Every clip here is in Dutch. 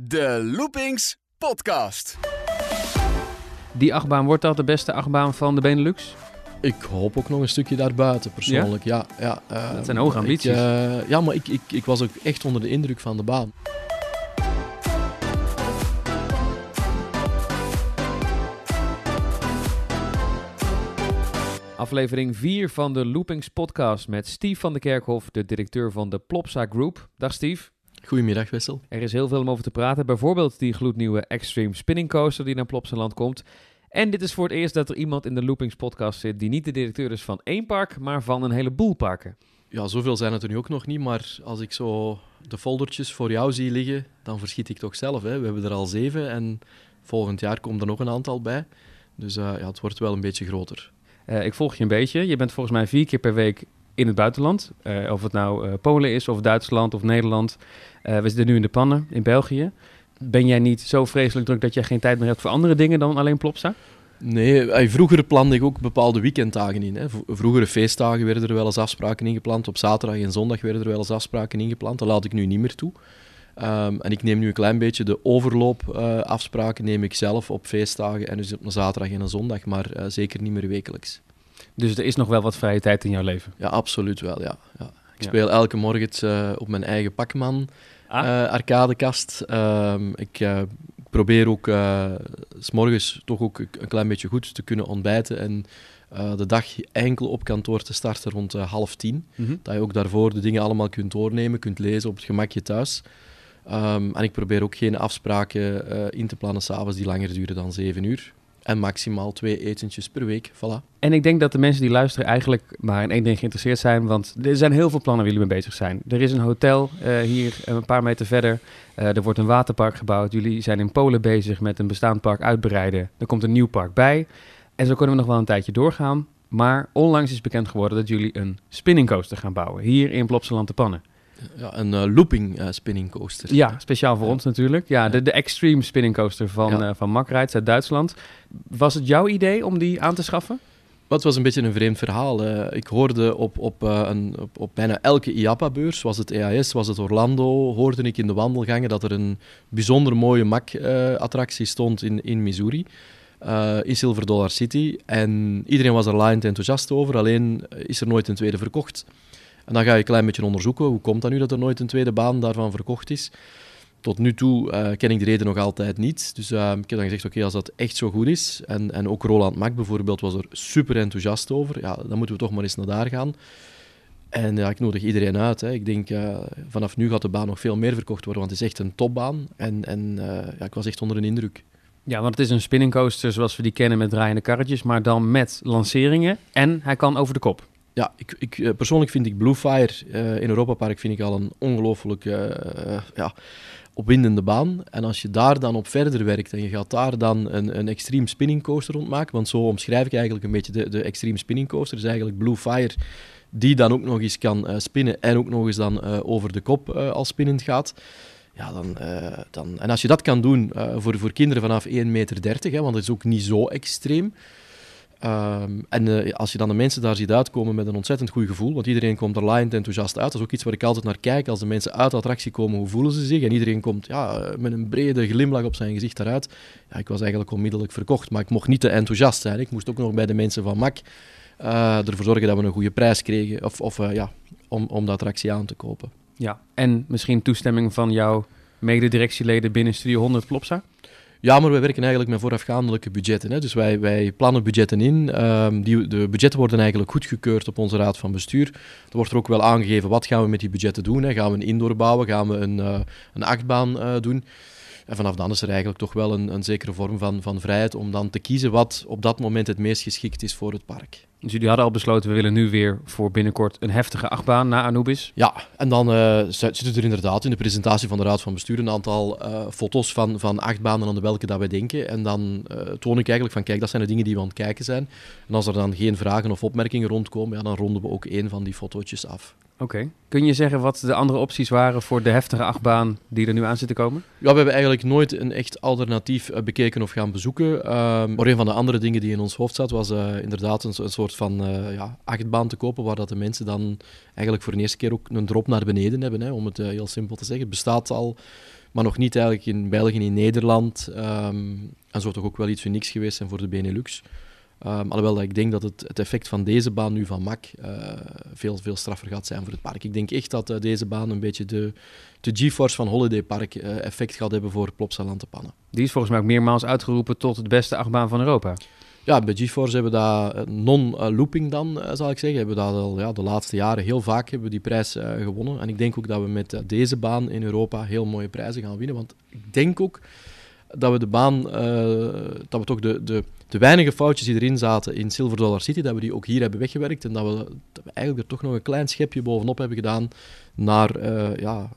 De Loopings Podcast. Die achtbaan, wordt dat de beste achtbaan van de Benelux? Ik hoop ook nog een stukje daarbuiten, persoonlijk. Ja? Ja, eh, Dat zijn hoge ik, ambities. eh, ja, maar ik, ik, ik was ook echt onder de indruk van de baan. Aflevering 4 van de Loopings podcast met Steve van de Kerkhof, de directeur van de Plopsa Group. Dag Steve. Goedemiddag, Wessel. Er is heel veel om over te praten. Bijvoorbeeld die gloednieuwe Extreme Spinning Coaster die naar Plopsaland komt. En dit is voor het eerst dat er iemand in de Loopings podcast zit die niet de directeur is van één park, maar van een heleboel parken. Ja, zoveel zijn het er nu ook nog niet, maar als ik zo de foldertjes voor jou zie liggen, dan verschiet ik toch zelf. Hè. We hebben er al zeven en volgend jaar komt er nog een aantal bij. Dus eh, ja, het wordt wel een beetje groter. Eh, ik volg je een beetje. Je bent volgens mij vier keer per week in het buitenland. Eh, of het nou eh, Polen is, of Duitsland, of Nederland. Eh, we zitten nu in de pannen in België. Ben jij niet zo vreselijk druk dat jij geen tijd meer hebt voor andere dingen dan alleen Plopsa? Nee, vroeger plande ik ook bepaalde weekenddagen in. Hè. Vroegere feestdagen werden er wel eens afspraken ingepland. Op zaterdag en zondag werden er wel eens afspraken ingepland. Dat laat ik nu niet meer toe. Ehm, en ik neem nu een klein beetje de overloopafspraken neem ik zelf op feestdagen en dus op een zaterdag en een zondag, maar zeker niet meer wekelijks. Dus er is nog wel wat vrije tijd in jouw leven. Ja, absoluut wel, ja. ja. Ik Ja. speel elke morgen eh, op mijn eigen Pacman Ah. eh, arcadekast. Ehm, ik eh, probeer ook s morgens toch ook een klein beetje goed te kunnen ontbijten en de dag enkel op kantoor te starten rond half tien. Mhm. Dat je ook daarvoor de dingen allemaal kunt doornemen, kunt lezen op het gemakje thuis. Ehm, en ik probeer ook geen afspraken in te plannen s'avonds die langer duren dan zeven uur. En maximaal twee etentjes per week, voilà. En ik denk dat de mensen die luisteren eigenlijk maar in één ding geïnteresseerd zijn. Want er zijn heel veel plannen waar jullie mee bezig zijn. Er is een hotel eh, hier een paar meter verder. Eh, er wordt een waterpark gebouwd. Jullie zijn in Polen bezig met een bestaand park uitbreiden. Er komt een nieuw park bij. En zo kunnen we nog wel een tijdje doorgaan. Maar onlangs is bekend geworden dat jullie een spinning coaster gaan bouwen. Hier in Plopsaland te Pannen. Ja, een eh, looping eh, spinning coaster. Ja, speciaal voor Ja. ons natuurlijk. Ja, de, de Extreme Spinning Coaster van, Ja. eh van Mack Rides uit Duitsland. Was het jouw idee om die aan te schaffen? Het was een beetje een vreemd verhaal. ik hoorde op, op, een, op, op bijna elke IAPA-beurs, was het EAS, was het Orlando, hoorde ik in de wandelgangen dat er een bijzonder mooie MAC-attractie stond in, in Missouri, in Silver Dollar City. En iedereen was er laaiend enthousiast over, alleen is er nooit een tweede verkocht. En dan ga je een klein beetje onderzoeken, hoe komt dat nu dat er nooit een tweede baan daarvan verkocht is? Tot nu toe eh, ken ik de reden nog altijd niet. Dus eh, ik heb dan gezegd, oké, als dat echt zo goed is, en, en ook Roland Mak bijvoorbeeld was er super enthousiast over, ja, dan moeten we toch maar eens naar daar gaan. En ja, ik nodig iedereen uit. Hè. Ik denk, eh, vanaf nu gaat de baan nog veel meer verkocht worden, want het is echt een topbaan. En, en ja, ik was echt onder een indruk. Ja, want het is een spinning coaster zoals we die kennen met draaiende karretjes, maar dan met lanceringen. En hij kan over de kop. Ja, ik, ik, eh, persoonlijk vind ik Blue Fire eh, in Europa Park vind ik al een ongelooflijk eh, ja, opwindende baan. En als je daar dan op verder werkt en je gaat daar dan een, een extreme spinning coaster rondmaken, want zo omschrijf ik eigenlijk een beetje de, de extreme spinning coaster, is eigenlijk Blue Fire die dan ook nog eens kan spinnen en ook nog eens dan over de kop als spinnend gaat. Ja, dan, dan, en als je dat kan doen voor, voor kinderen vanaf 1,30 meter, hè, want dat is ook niet zo extreem, Ehm, en eh, als je dan de mensen daar ziet uitkomen met een ontzettend goed gevoel, want iedereen komt er laaiend enthousiast uit. Dat is ook iets waar ik altijd naar kijk. Als de mensen uit de attractie komen, hoe voelen ze zich? En iedereen komt ja, met een brede glimlach op zijn gezicht eruit. Ja, ik was eigenlijk onmiddellijk verkocht, maar ik mocht niet te enthousiast zijn. Ik moest ook nog bij de mensen van MAC eh, ervoor zorgen dat we een goede prijs kregen, of, of eh, ja, om, om de attractie aan te kopen. Ja. En misschien toestemming van jouw mededirectieleden binnen Studio 100 Plopsa? Ja, maar wij werken eigenlijk met voorafgaandelijke budgetten. Hè. Dus wij, wij plannen budgetten in. Ehm, die, de budgetten worden eigenlijk goedgekeurd op onze raad van bestuur. Er wordt er ook wel aangegeven wat gaan we met die budgetten doen. Hè. Gaan we een indoor bouwen? Gaan we een, eh, een achtbaan eh, doen? En vanaf dan is er eigenlijk toch wel een, een zekere vorm van, van vrijheid om dan te kiezen wat op dat moment het meest geschikt is voor het park. Dus jullie hadden al besloten, we willen nu weer voor binnenkort een heftige achtbaan na Anubis. Ja, en dan eh, zit- zitten er inderdaad in de presentatie van de Raad van Bestuur een aantal eh, foto's van, van acht banen aan de welke dat wij denken. En dan eh, toon ik eigenlijk van, kijk, dat zijn de dingen die we aan het kijken zijn. En als er dan geen vragen of opmerkingen rondkomen, ja, dan ronden we ook één van die fotootjes af. Oké. Kun je zeggen wat de andere opties waren voor de heftige achtbaan die er nu aan zit te komen? Ja, we hebben eigenlijk nooit een echt alternatief eh, bekeken of gaan bezoeken. Ehm, maar een van de andere dingen die in ons hoofd zat, was eh, inderdaad een soort van eh, ja, achtbaan te kopen, waar dat de mensen dan eigenlijk voor de eerste keer ook een drop naar beneden hebben, hè, om het eh, heel simpel te zeggen. Het bestaat al, maar nog niet eigenlijk in België, in Nederland. Ehm, en zou toch ook wel iets unieks geweest zijn voor de Benelux. Um, alhoewel ik denk dat het, het, effect van deze baan nu van MAC uh, veel, veel straffer gaat zijn voor het park. Ik denk echt dat deze baan een beetje de, de GeForce van Holiday Park effect gaat hebben voor Plopsaland Pannen. Die is volgens mij ook meermaals uitgeroepen tot het beste achtbaan van Europa. Ja, bij GeForce hebben we dat non-looping dan, zal ik zeggen. Hebben we dat al ja, de laatste jaren heel vaak hebben we die prijs gewonnen. En ik denk ook dat we met deze baan in Europa heel mooie prijzen gaan winnen. Want ik denk ook dat we de baan, dat we toch de, de de weinige foutjes die erin zaten in Silver Dollar City, dat we die ook hier hebben weggewerkt en dat we, eigenlijk er toch nog een klein schepje bovenop hebben gedaan naar ja,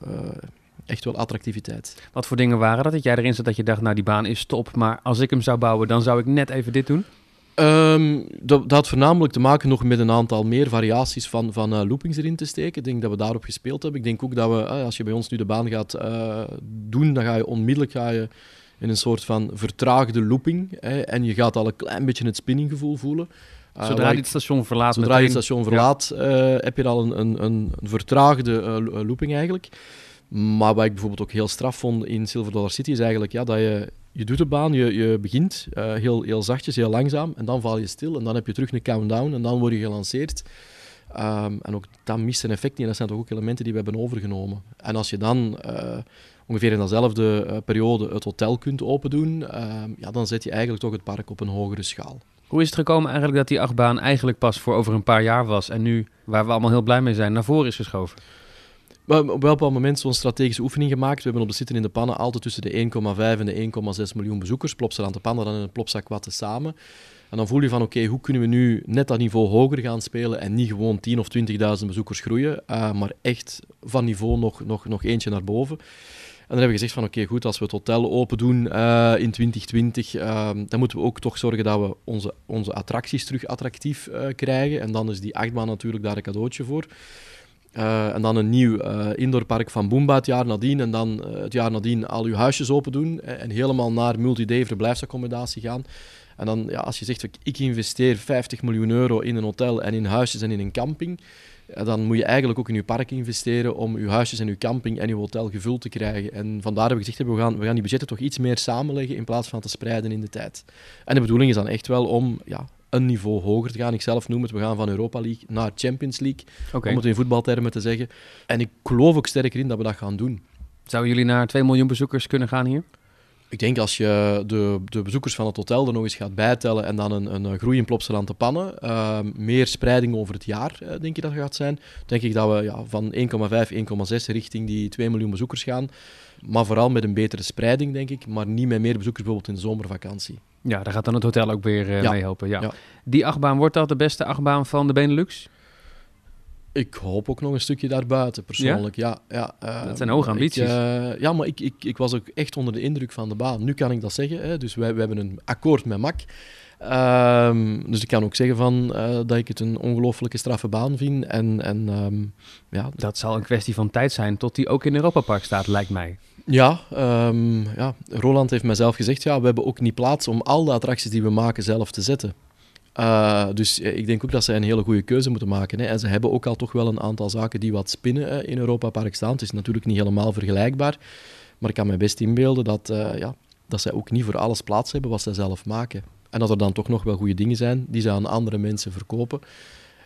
echt wel attractiviteit. Wat voor dingen waren dat? Dat jij erin zat dat je dacht, nou die baan is top, maar als ik hem zou bouwen, dan zou ik net even dit doen? Um, dat, dat, had voornamelijk te maken nog met een aantal meer variaties van, van uh, loopings erin te steken. Ik denk dat we daarop gespeeld hebben. Ik denk ook dat we, als je bij ons nu de baan gaat doen, dan ga je onmiddellijk ga je in een soort van vertraagde looping. Hè, en je gaat al een klein beetje het spinninggevoel voelen. Zodra je het station verlaat, zodra je het station verlaat ja. heb je al een, een, een vertraagde looping eigenlijk. Maar wat ik bijvoorbeeld ook heel straf vond in Silver Dollar City is eigenlijk ja, dat je, je doet de baan, je, je begint heel, heel zachtjes, heel langzaam en dan val je stil en dan heb je terug een countdown en dan word je gelanceerd. Um, en ook dat mist een effect niet en dat zijn toch ook elementen die we hebben overgenomen. En als je dan ongeveer in dezelfde uh, periode het hotel kunt opendoen, uh, ja, dan zet je eigenlijk toch het park op een hogere schaal. Hoe is het gekomen eigenlijk dat die achtbaan eigenlijk pas voor over een paar jaar was en nu, waar we allemaal heel blij mee zijn, naar voren is geschoven? We hebben op een bepaald moment zo'n strategische oefening gemaakt. We hebben op de Zitten in de Pannen altijd tussen de 1,5 en de 1,6 miljoen bezoekers. Plopsa aan de Pannen dan een Plopsa Kwatte samen. En dan voel je van, oké, hoe kunnen we nu net dat niveau hoger gaan spelen en niet gewoon 10.000 of 20.000 bezoekers groeien, uh, maar echt van niveau nog, nog, nog eentje naar boven. En dan hebben we gezegd van oké, goed, als we het hotel open doen uh, in 2020, uh, dan moeten we ook toch zorgen dat we onze, onze attracties terug attractief krijgen. En dan is die achtbaan natuurlijk daar een cadeautje voor. Uh, en dan een nieuw indoorpark van Boomba het jaar nadien. En dan het jaar nadien al uw huisjes open doen. En helemaal naar multi-day verblijfsaccommodatie gaan. En dan, ja, als je zegt, ik investeer 50 miljoen euro in een hotel en in huisjes en in een camping dan moet je eigenlijk ook in je park investeren om je huisjes en je camping en je hotel gevuld te krijgen. En vandaar hebben we gezegd, we gaan, we gaan die budgetten toch iets meer samenleggen in plaats van te spreiden in de tijd. En de bedoeling is dan echt wel om ja, een niveau hoger te gaan. Ik zelf noem het, we gaan van Europa League naar Champions League, okay. om het in voetbaltermen te zeggen. En ik geloof ook sterker in dat we dat gaan doen. Zouden jullie naar 2 miljoen bezoekers kunnen gaan hier? Ik denk als je de, de bezoekers van het hotel er nog eens gaat bijtellen en dan een, een groei in Plopsaland te pannen, uh, meer spreiding over het jaar, uh, denk je dat gaat zijn, denk ik dat we ja, van 1,5, 1,6 richting die 2 miljoen bezoekers gaan. Maar vooral met een betere spreiding, denk ik, maar niet met meer bezoekers bijvoorbeeld in de zomervakantie. Ja, daar gaat dan het hotel ook weer uh, ja. mee helpen. Ja. ja. Die achtbaan, wordt dat de beste achtbaan van de Benelux? Ik hoop ook nog een stukje daarbuiten, persoonlijk. Ja? Ja, ja dat zijn hoge ambities. Ik, uh, ja, maar ik, ik, ik was ook echt onder de indruk van de baan. Nu kan ik dat zeggen. Hè. Dus wij, wij hebben een akkoord met MAC. Um, dus ik kan ook zeggen van, uh, dat ik het een ongelooflijke straffe baan vind. En, en, um, ja. Dat zal een kwestie van tijd zijn tot die ook in Europa Park staat, lijkt mij. Ja, um, ja, Roland heeft mijzelf gezegd, ja, we hebben ook niet plaats om al de attracties die we maken zelf te zetten. Uh, dus ik denk ook dat zij een hele goede keuze moeten maken. Hè. En ze hebben ook al toch wel een aantal zaken die wat spinnen uh, in Europa Park staan. Het is natuurlijk niet helemaal vergelijkbaar. Maar ik kan me best inbeelden dat, uh, ja, dat zij ook niet voor alles plaats hebben wat zij zelf maken. En dat er dan toch nog wel goede dingen zijn die ze aan andere mensen verkopen.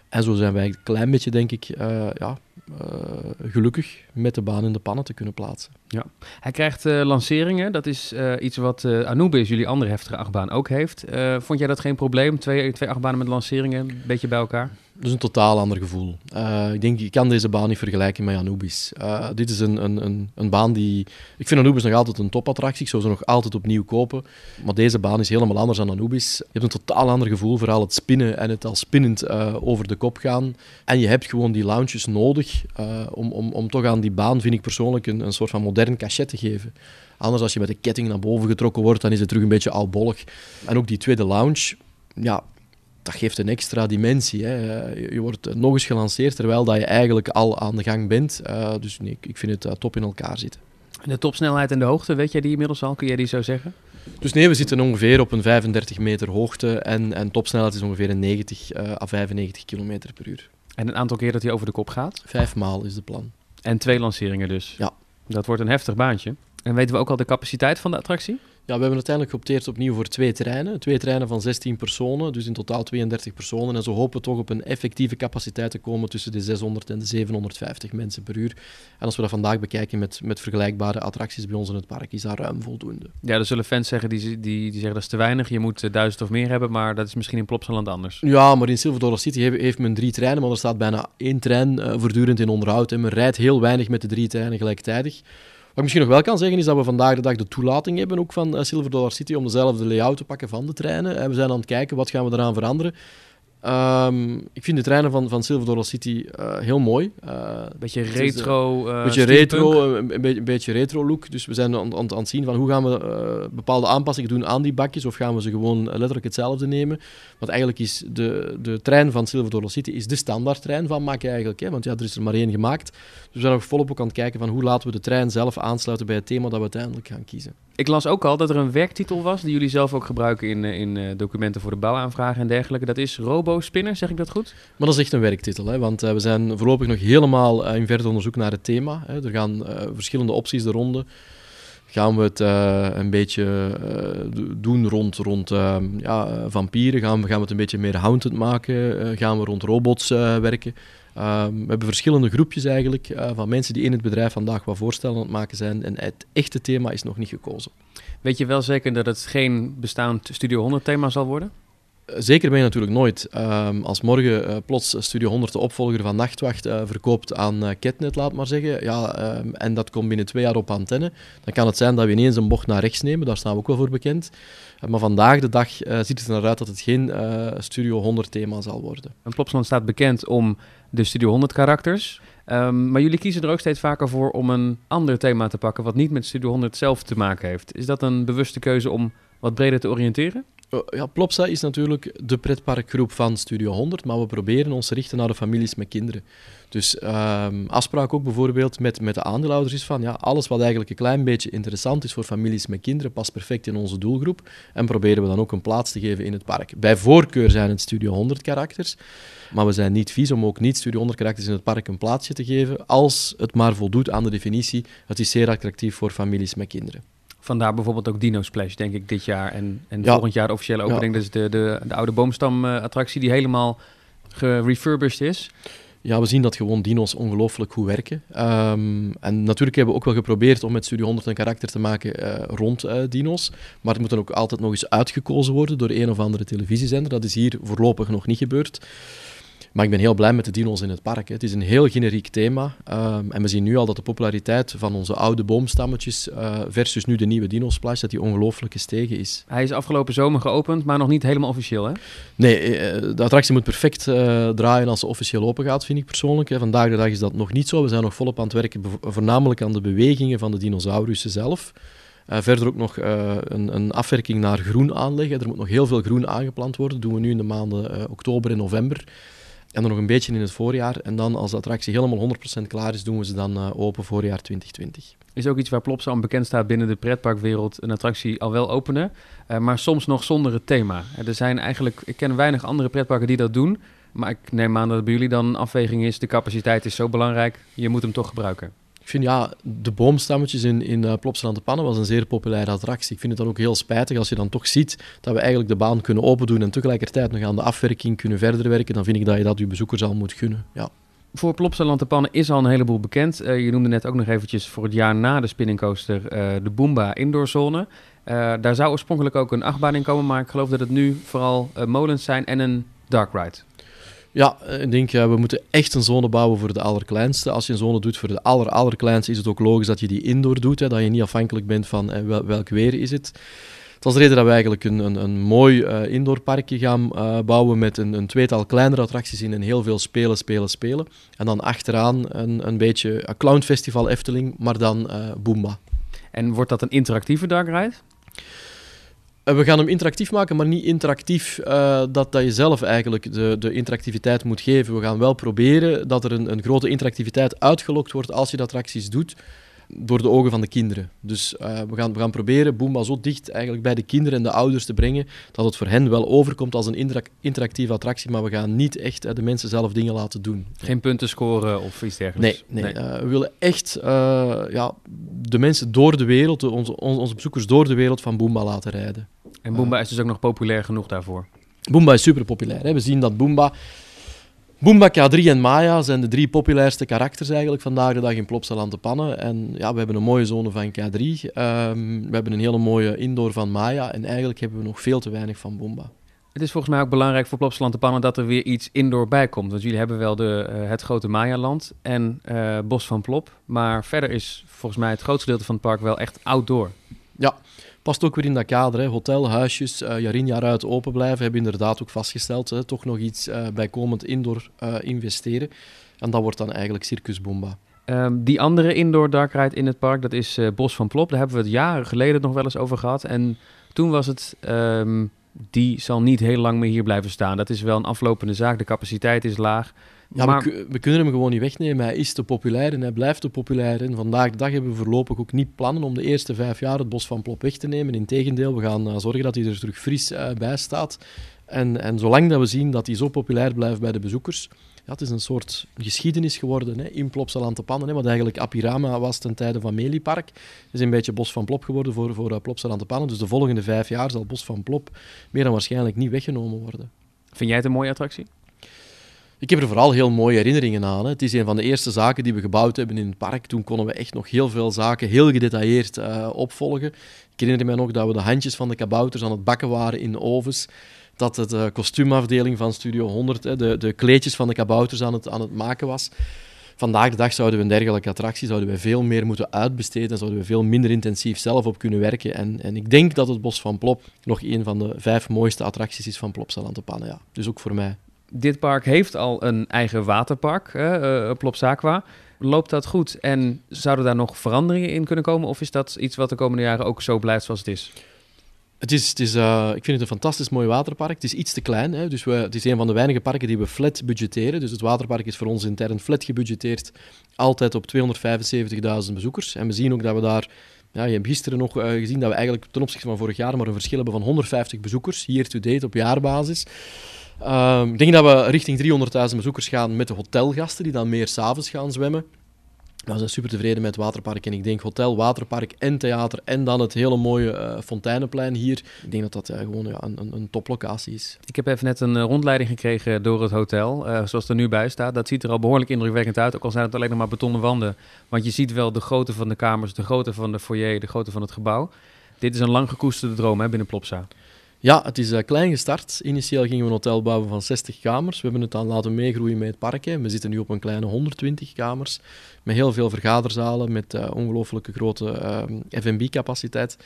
En zo zijn wij een klein beetje, denk ik, uh, ja, uh, gelukkig met de baan in de pannen te kunnen plaatsen. Ja. Hij krijgt uh, lanceringen. Dat is iets wat Anubis, jullie andere heftige achtbaan, ook heeft. vond jij dat geen probleem? Twee, twee achtbanen met lanceringen, een beetje bij elkaar? Is een totaal ander gevoel. Uh, ik denk, je kan deze baan niet vergelijken met Anubis. Uh, dit is een, een, een, een, baan die... Ik vind Anubis nog altijd een topattractie. Ik zou ze nog altijd opnieuw kopen. Maar deze baan is helemaal anders dan Anubis. Je hebt een totaal ander gevoel, vooral het spinnen en het al spinnend uh, over de kop gaan. En je hebt gewoon die lounges nodig om, om, om toch aan die baan, vind ik persoonlijk, een, een soort van modern cachet te geven. Anders als je met de ketting naar boven getrokken wordt, dan is het terug een beetje oudbollig. En ook die tweede lounge, ja, dat geeft een extra dimensie. Hè. Je wordt nog eens gelanceerd terwijl dat je eigenlijk al aan de gang bent. Uh, dus nee, ik vind het uh, top in elkaar zitten. De topsnelheid en de hoogte, weet jij die inmiddels al? Kun jij die zo zeggen? Dus nee, we zitten ongeveer op een 35 meter hoogte en, en topsnelheid is ongeveer een 90 uh, à 95 km per uur. En een aantal keer dat hij over de kop gaat? Vijf maal is de plan. En twee lanceringen dus? Ja. Dat wordt een heftig baantje. En weten we ook al de capaciteit van de attractie? Ja, we hebben uiteindelijk geopteerd opnieuw voor twee treinen. Twee treinen van 16 personen, dus in totaal 32 personen. En zo hopen we toch op een effectieve capaciteit te komen tussen de 600 en de 750 mensen per uur. En als we dat vandaag bekijken met, met vergelijkbare attracties bij ons in het park, is dat ruim voldoende. Ja, er zullen fans zeggen die, die, die zeggen dat is te weinig. Je moet uh, duizend of meer hebben, maar dat is misschien in Plopsaland anders. Ja, maar in Silver Dollar City heeft, heeft men drie treinen, maar er staat bijna één trein uh, voortdurend in onderhoud. En men rijdt heel weinig met de drie treinen gelijktijdig. Wat ik misschien nog wel kan zeggen is dat we vandaag de dag de toelating hebben ook van uh, Silver Dollar City om dezelfde layout te pakken van de treinen. En we zijn aan het kijken wat gaan we eraan veranderen. Um, ik vind de treinen van, van Silver Dollar City uh, heel mooi. Uh, beetje retro. Een beetje retro, een, een, beetje, een beetje retro look. Dus we zijn aan, aan, aan het zien van hoe gaan we bepaalde aanpassingen doen aan die bakjes. Of gaan we ze gewoon letterlijk hetzelfde nemen. Want eigenlijk is de, de trein van Silver Dollar City is de standaardtrein van Mac eigenlijk. Hè? Want ja, er is er maar één gemaakt. Dus we zijn nog volop ook aan het kijken van hoe laten we de trein zelf aansluiten bij het thema dat we uiteindelijk gaan kiezen. Ik las ook al dat er een werktitel was die jullie zelf ook gebruiken in, in documenten voor de bouwaanvragen en dergelijke. Dat is Robo Spinner, zeg ik dat goed? Maar dat is echt een werktitel, hè? want uh, we zijn voorlopig nog helemaal uh, in verder onderzoek naar het thema. Hè? Er gaan uh, verschillende opties de ronde. Gaan we het een beetje doen rond, rond ja, vampieren? Gaan we, gaan we het een beetje meer haunted maken? gaan we rond robots werken? we hebben verschillende groepjes eigenlijk van mensen die in het bedrijf vandaag wat voorstellen aan het maken zijn. En het echte thema is nog niet gekozen. Weet je wel zeker dat het geen bestaand Studio 100 thema zal worden? Zeker ben je natuurlijk nooit. Um, als morgen uh, plots Studio 100 de opvolger van Nachtwacht uh, verkoopt aan uh, Ketnet, laat maar zeggen, ja, um, en dat komt binnen twee jaar op antenne, dan kan het zijn dat we ineens een bocht naar rechts nemen, daar staan we ook wel voor bekend. maar vandaag de dag ziet het er naar uit dat het geen Studio 100 thema zal worden. En Plopsland staat bekend om de Studio 100 karakters. Um, maar jullie kiezen er ook steeds vaker voor om een ander thema te pakken wat niet met Studio 100 zelf te maken heeft. Is dat een bewuste keuze om wat breder te oriënteren? Ja, Plopsa is natuurlijk de pretparkgroep van Studio 100, maar we proberen ons te richten naar de families met kinderen. Dus um, afspraak ook bijvoorbeeld met, met de aandeelhouders is van ja, alles wat eigenlijk een klein beetje interessant is voor families met kinderen past perfect in onze doelgroep en proberen we dan ook een plaats te geven in het park. Bij voorkeur zijn het Studio 100 karakters, maar we zijn niet vies om ook niet Studio 100 karakters in het park een plaatsje te geven als het maar voldoet aan de definitie. Het is zeer attractief voor families met kinderen. Vandaar bijvoorbeeld ook Dino Splash, denk ik, dit jaar. En, en ja. volgend jaar de officiële opening. Ja. Dus de, de, de oude boomstam-attractie die helemaal gerefurbished is. Ja, we zien dat gewoon dino's ongelooflijk goed werken. Um, en natuurlijk hebben we ook wel geprobeerd om met Studio 100 een karakter te maken uh, rond uh, dino's. Maar het moet dan ook altijd nog eens uitgekozen worden door een of andere televisiezender. Dat is hier voorlopig nog niet gebeurd. Maar ik ben heel blij met de dino's in het park. Hè. Het is een heel generiek thema. Um, en we zien nu al dat de populariteit van onze oude boomstammetjes uh, versus nu de nieuwe dino splash, dat die ongelooflijk gestegen is. Hij is afgelopen zomer geopend, maar nog niet helemaal officieel, hè? Nee, de attractie moet perfect uh, draaien als ze officieel open gaat, vind ik persoonlijk. Hè. Vandaag de dag is dat nog niet zo. We zijn nog volop aan het werken, voornamelijk aan de bewegingen van de dinosaurussen zelf. Uh, verder ook nog uh, een, een, afwerking naar groen aanleggen. Er moet nog heel veel groen aangeplant worden. Dat doen we nu in de maanden uh, oktober en november. En dan nog een beetje in het voorjaar. En dan, als de attractie helemaal 100% klaar is, doen we ze dan uh, open voorjaar 2020. Is ook iets waar Plopsa aan bekend staat binnen de pretparkwereld. Een attractie al wel openen, uh, maar soms nog zonder het thema. Er zijn eigenlijk, ik ken weinig andere pretparken die dat doen. Maar ik neem aan dat bij jullie dan een afweging is. De capaciteit is zo belangrijk, je moet hem toch gebruiken. Ik vind ja, de boomstammetjes in, in uh, Plopsaland de Pannen was een zeer populaire attractie. Ik vind het dan ook heel spijtig als je dan toch ziet dat we eigenlijk de baan kunnen open doen en tegelijkertijd nog aan de afwerking kunnen verder werken. Dan vind ik dat je dat je bezoekers al moet gunnen. Ja. Voor Plopsaland de Pannen is al een heleboel bekend. Uh, je noemde net ook nog eventjes voor het jaar na de spinningcoaster uh, de Boomba indoorzone. daar zou oorspronkelijk ook een achtbaan in komen, maar ik geloof dat het nu vooral molens zijn en een dark ride. Ja, ik denk we moeten echt een zone bouwen voor de allerkleinste. Als je een zone doet voor de aller, allerkleinste, is het ook logisch dat je die indoor doet. Hè, dat je niet afhankelijk bent van uh, wel, welk weer is het. Dat is de reden dat we eigenlijk een, een, een mooi uh, indoorparkje gaan bouwen met een, een, tweetal kleinere attracties in en heel veel spelen, spelen, spelen. En dan achteraan een, een beetje een clownfestival Efteling, maar dan Boomba. En wordt dat een interactieve dark ride? We gaan hem interactief maken, maar niet interactief uh, dat, dat je zelf eigenlijk de, de interactiviteit moet geven. We gaan wel proberen dat er een, een grote interactiviteit uitgelokt wordt als je de attracties doet. Door de ogen van de kinderen. Dus eh, we, gaan, we gaan proberen Boomba zo dicht eigenlijk bij de kinderen en de ouders te brengen dat het voor hen wel overkomt als een interactieve attractie, maar we gaan niet echt uh, de mensen zelf dingen laten doen. Geen punten scoren of iets dergelijks? Nee, nee, nee. we willen echt ja, de mensen door de wereld, onze, onze bezoekers door de wereld van Boomba laten rijden. En Boomba is dus ook nog populair genoeg daarvoor? Boomba is super populair. Hè. We zien dat Boomba Boomba, K3 en Maya zijn de drie populairste karakters eigenlijk vandaag de dag in Plopsaland te pannen. En ja, we hebben een mooie zone van K3. Ehm, we hebben een hele mooie indoor van Maya. En eigenlijk hebben we nog veel te weinig van Boomba. Het is volgens mij ook belangrijk voor Plopsaland te pannen dat er weer iets indoor bij komt. Want jullie hebben wel de, uh, het grote Maya-land en uh, Bos van Plop. Maar verder is volgens mij het grootste deel van het park wel echt outdoor. Ja, past ook weer in dat kader. Hè. Hotel, huisjes, uh, jaar in jaar uit open blijven. Hebben inderdaad ook vastgesteld. Hè. Toch nog iets uh, bijkomend indoor uh, investeren. En dat wordt dan eigenlijk Circus Boomba. Um, die andere indoor dark ride in het park, dat is Bos van Plop. Daar hebben we het jaren geleden nog wel eens over gehad. En toen was het, um, die zal niet heel lang meer hier blijven staan. Dat is wel een aflopende zaak. De capaciteit is laag. Ja, maar... we, we, kunnen hem gewoon niet wegnemen. Hij is te populair en hij blijft te populair. En vandaag de dag hebben we voorlopig ook niet plannen om de eerste vijf jaar het bos van Plop weg te nemen. Integendeel, we gaan uh, zorgen dat hij er terug fris uh, bij staat. En, en zolang dat we zien dat hij zo populair blijft bij de bezoekers, ja, het is een soort geschiedenis geworden hè, in Plopsaland te pannen. Hè, wat eigenlijk Apirama was ten tijde van Meliepark. Het is een beetje Bos van Plop geworden voor, voor uh, Plopsaland te pannen. Dus de volgende vijf jaar zal Bos van Plop meer dan waarschijnlijk niet weggenomen worden. Vind jij het een mooie attractie? Ik heb er vooral heel mooie herinneringen aan. Hè. Het is een van de eerste zaken die we gebouwd hebben in het park. Toen konden we echt nog heel veel zaken heel gedetailleerd uh, opvolgen. Ik herinner me nog dat we de handjes van de kabouters aan het bakken waren in de ovens. Dat de uh, kostuumafdeling van Studio 100 hè, de, de kleedjes van de kabouters aan het, aan het maken was. Vandaag de dag zouden we een dergelijke attractie zouden we veel meer moeten uitbesteden. Zouden we veel minder intensief zelf op kunnen werken. En, en ik denk dat het Bos van Plop nog een van de vijf mooiste attracties is van Plopsaland op Ja. Dus ook voor mij dit park heeft al een eigen waterpark, uh, Plopsaqua. Loopt dat goed en zouden daar nog veranderingen in kunnen komen? Of is dat iets wat de komende jaren ook zo blijft zoals het is? Het is, het is, uh, ik vind het een fantastisch mooi waterpark. Het is iets te klein. Hè? Dus we, het is een van de weinige parken die we flat budgetteren. Dus het waterpark is voor ons intern flat gebudgeteerd. Altijd op 275.000 bezoekers. En we zien ook dat we daar... Ja, je hebt gisteren nog gezien dat we eigenlijk ten opzichte van vorig jaar maar een verschil hebben van 150 bezoekers. Year to date op jaarbasis. Um, ik denk dat we richting 300.000 bezoekers gaan met de hotelgasten, die dan meer s'avonds gaan zwemmen. we zijn super tevreden met het waterpark. En ik denk hotel, waterpark en theater. En dan het hele mooie uh, Fonteinenplein hier. Ik denk dat dat uh, gewoon een, een, toplocatie is. Ik heb even net een uh, rondleiding gekregen door het hotel. zoals het er nu bij staat. Dat ziet er al behoorlijk indrukwekkend uit. Ook al zijn het alleen nog maar betonnen wanden. Want je ziet wel de grootte van de kamers, de grootte van de foyer, de grootte van het gebouw. Dit is een lang gekoesterde droom hè, binnen Plopsa. Ja, het is uh, klein gestart. Initieel gingen we een hotel bouwen van 60 kamers. We hebben het dan laten meegroeien met het park. We zitten nu op een kleine 120 kamers. Met heel veel vergaderzalen, met uh, ongelooflijke grote ehm, F&B-capaciteit.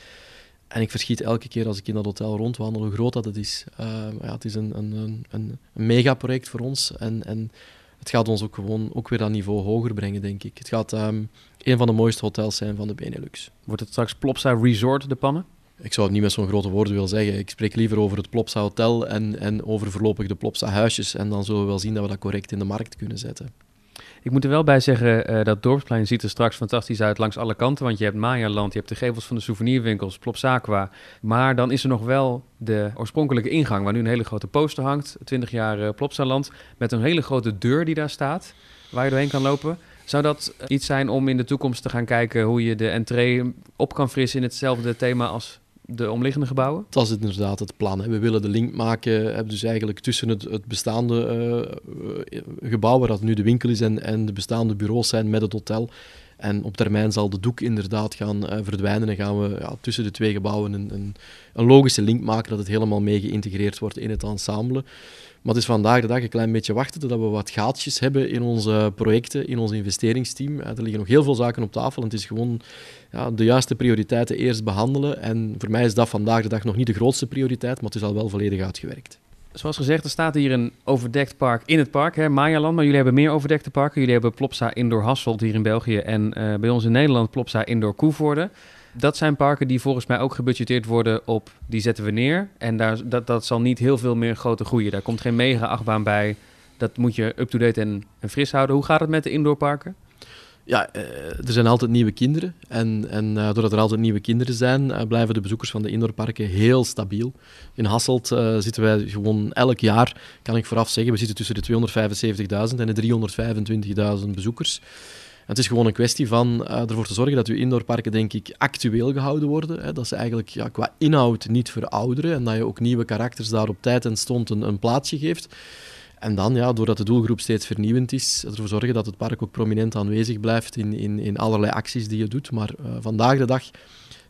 En ik verschiet elke keer als ik in dat hotel rondwandel hoe groot dat het is. Ehm, ja, het is een, een, een, een megaproject voor ons. En, en het gaat ons ook gewoon ook weer dat niveau hoger brengen, denk ik. Het gaat um, een van de mooiste hotels zijn van de Benelux. Wordt het straks Plopsa Resort de pannen? Ik zou het niet met zo'n grote woorden willen zeggen. Ik spreek liever over het Plopsa Hotel en, en over voorlopig de Plopsa Huisjes. En dan zullen we wel zien dat we dat correct in de markt kunnen zetten. Ik moet er wel bij zeggen, uh, dat dorpsplein ziet er straks fantastisch uit langs alle kanten. Want je hebt Maya-land, je hebt de gevels van de souvenirwinkels, Plopsaqua. Maar dan is er nog wel de oorspronkelijke ingang, waar nu een hele grote poster hangt. 20 jaar uh, Plopsaland, met een hele grote deur die daar staat, waar je doorheen kan lopen. Zou dat iets zijn om in de toekomst te gaan kijken hoe je de entree op kan frissen in hetzelfde thema als de omliggende gebouwen? Dat is inderdaad het plan. We willen de link maken dus eigenlijk tussen het, het bestaande uh, gebouw, waar dat nu de winkel is, en, en de bestaande bureaus zijn met het hotel. En op termijn zal de doek inderdaad gaan uh, verdwijnen en gaan we ja, tussen de twee gebouwen een, een, een, logische link maken dat het helemaal mee geïntegreerd wordt in het ensemble. Maar het is vandaag de dag een klein beetje wachten totdat we wat gaatjes hebben in onze projecten, in ons investeringsteam. Er liggen nog heel veel zaken op tafel en het is gewoon ja, de juiste prioriteiten eerst behandelen. En voor mij is dat vandaag de dag nog niet de grootste prioriteit, maar het is al wel volledig uitgewerkt. Zoals gezegd, er staat hier een overdekt park in het park, hè, Mayaland. Maar jullie hebben meer overdekte parken. Jullie hebben Plopsa Indoor Hasselt hier in België en uh, bij ons in Nederland Plopsa Indoor Koevoorde. Dat zijn parken die volgens mij ook gebudgeteerd worden op, die zetten we neer. En daar, dat, dat zal niet heel veel meer grote groeien. Daar komt geen mega achtbaan bij. Dat moet je up-to-date en, en fris houden. Hoe gaat het met de indoorparken? Ja, uh, er zijn altijd nieuwe kinderen. En, en uh, doordat er altijd nieuwe kinderen zijn, uh, blijven de bezoekers van de indoorparken heel stabiel. In Hasselt zitten wij gewoon elk jaar, kan ik vooraf zeggen, we zitten tussen de 275.000 en de 325.000 bezoekers. Het is gewoon een kwestie van ervoor te zorgen dat uw indoorparken, denk ik, actueel gehouden worden. Hè. Dat ze eigenlijk ja, qua inhoud niet verouderen en dat je ook nieuwe karakters daar op tijd en stond een, een plaatsje geeft. En dan, ja, doordat de doelgroep steeds vernieuwend is, ervoor zorgen dat het park ook prominent aanwezig blijft in, in, in allerlei acties die je doet. Maar uh, vandaag de dag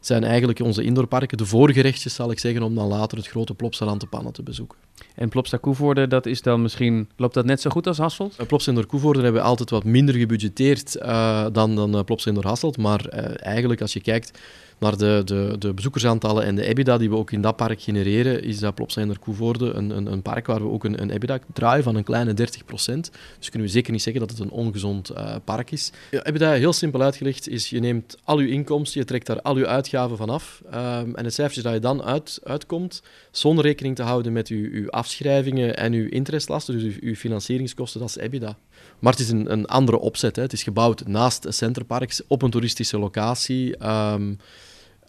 zijn eigenlijk onze indoorparken de voorgerechtjes, zal ik zeggen, om dan later het grote Plopsaland te Pannen te bezoeken. En Plopsa Koevoorde, dat is dan misschien, loopt dat net zo goed als Hasselt? Uh, Plopsa Indoor Koevoorde hebben we altijd wat minder gebudgeteerd uh, dan, dan uh, Plopsa Hasselt. Maar eigenlijk, als je kijkt naar de, de, de bezoekersaantallen en de EBITDA die we ook in dat park genereren, is dat Plopsander Koevoorde een, een, een, park waar we ook een, een EBITDA draaien van een kleine 30%. Dus kunnen we zeker niet zeggen dat het een ongezond park is. Ja, EBITDA, heel simpel uitgelegd, is je neemt al je inkomsten, je trekt daar al je uitgaven vanaf um, en het cijfertje dat je dan uit, uitkomt, zonder rekening te houden met uw, uw afschrijvingen en uw interestlasten, dus uw, financieringskosten, dat is EBITDA. Maar het is een, een andere opzet. Hè. Het is gebouwd naast Centerparks op een toeristische locatie. Um,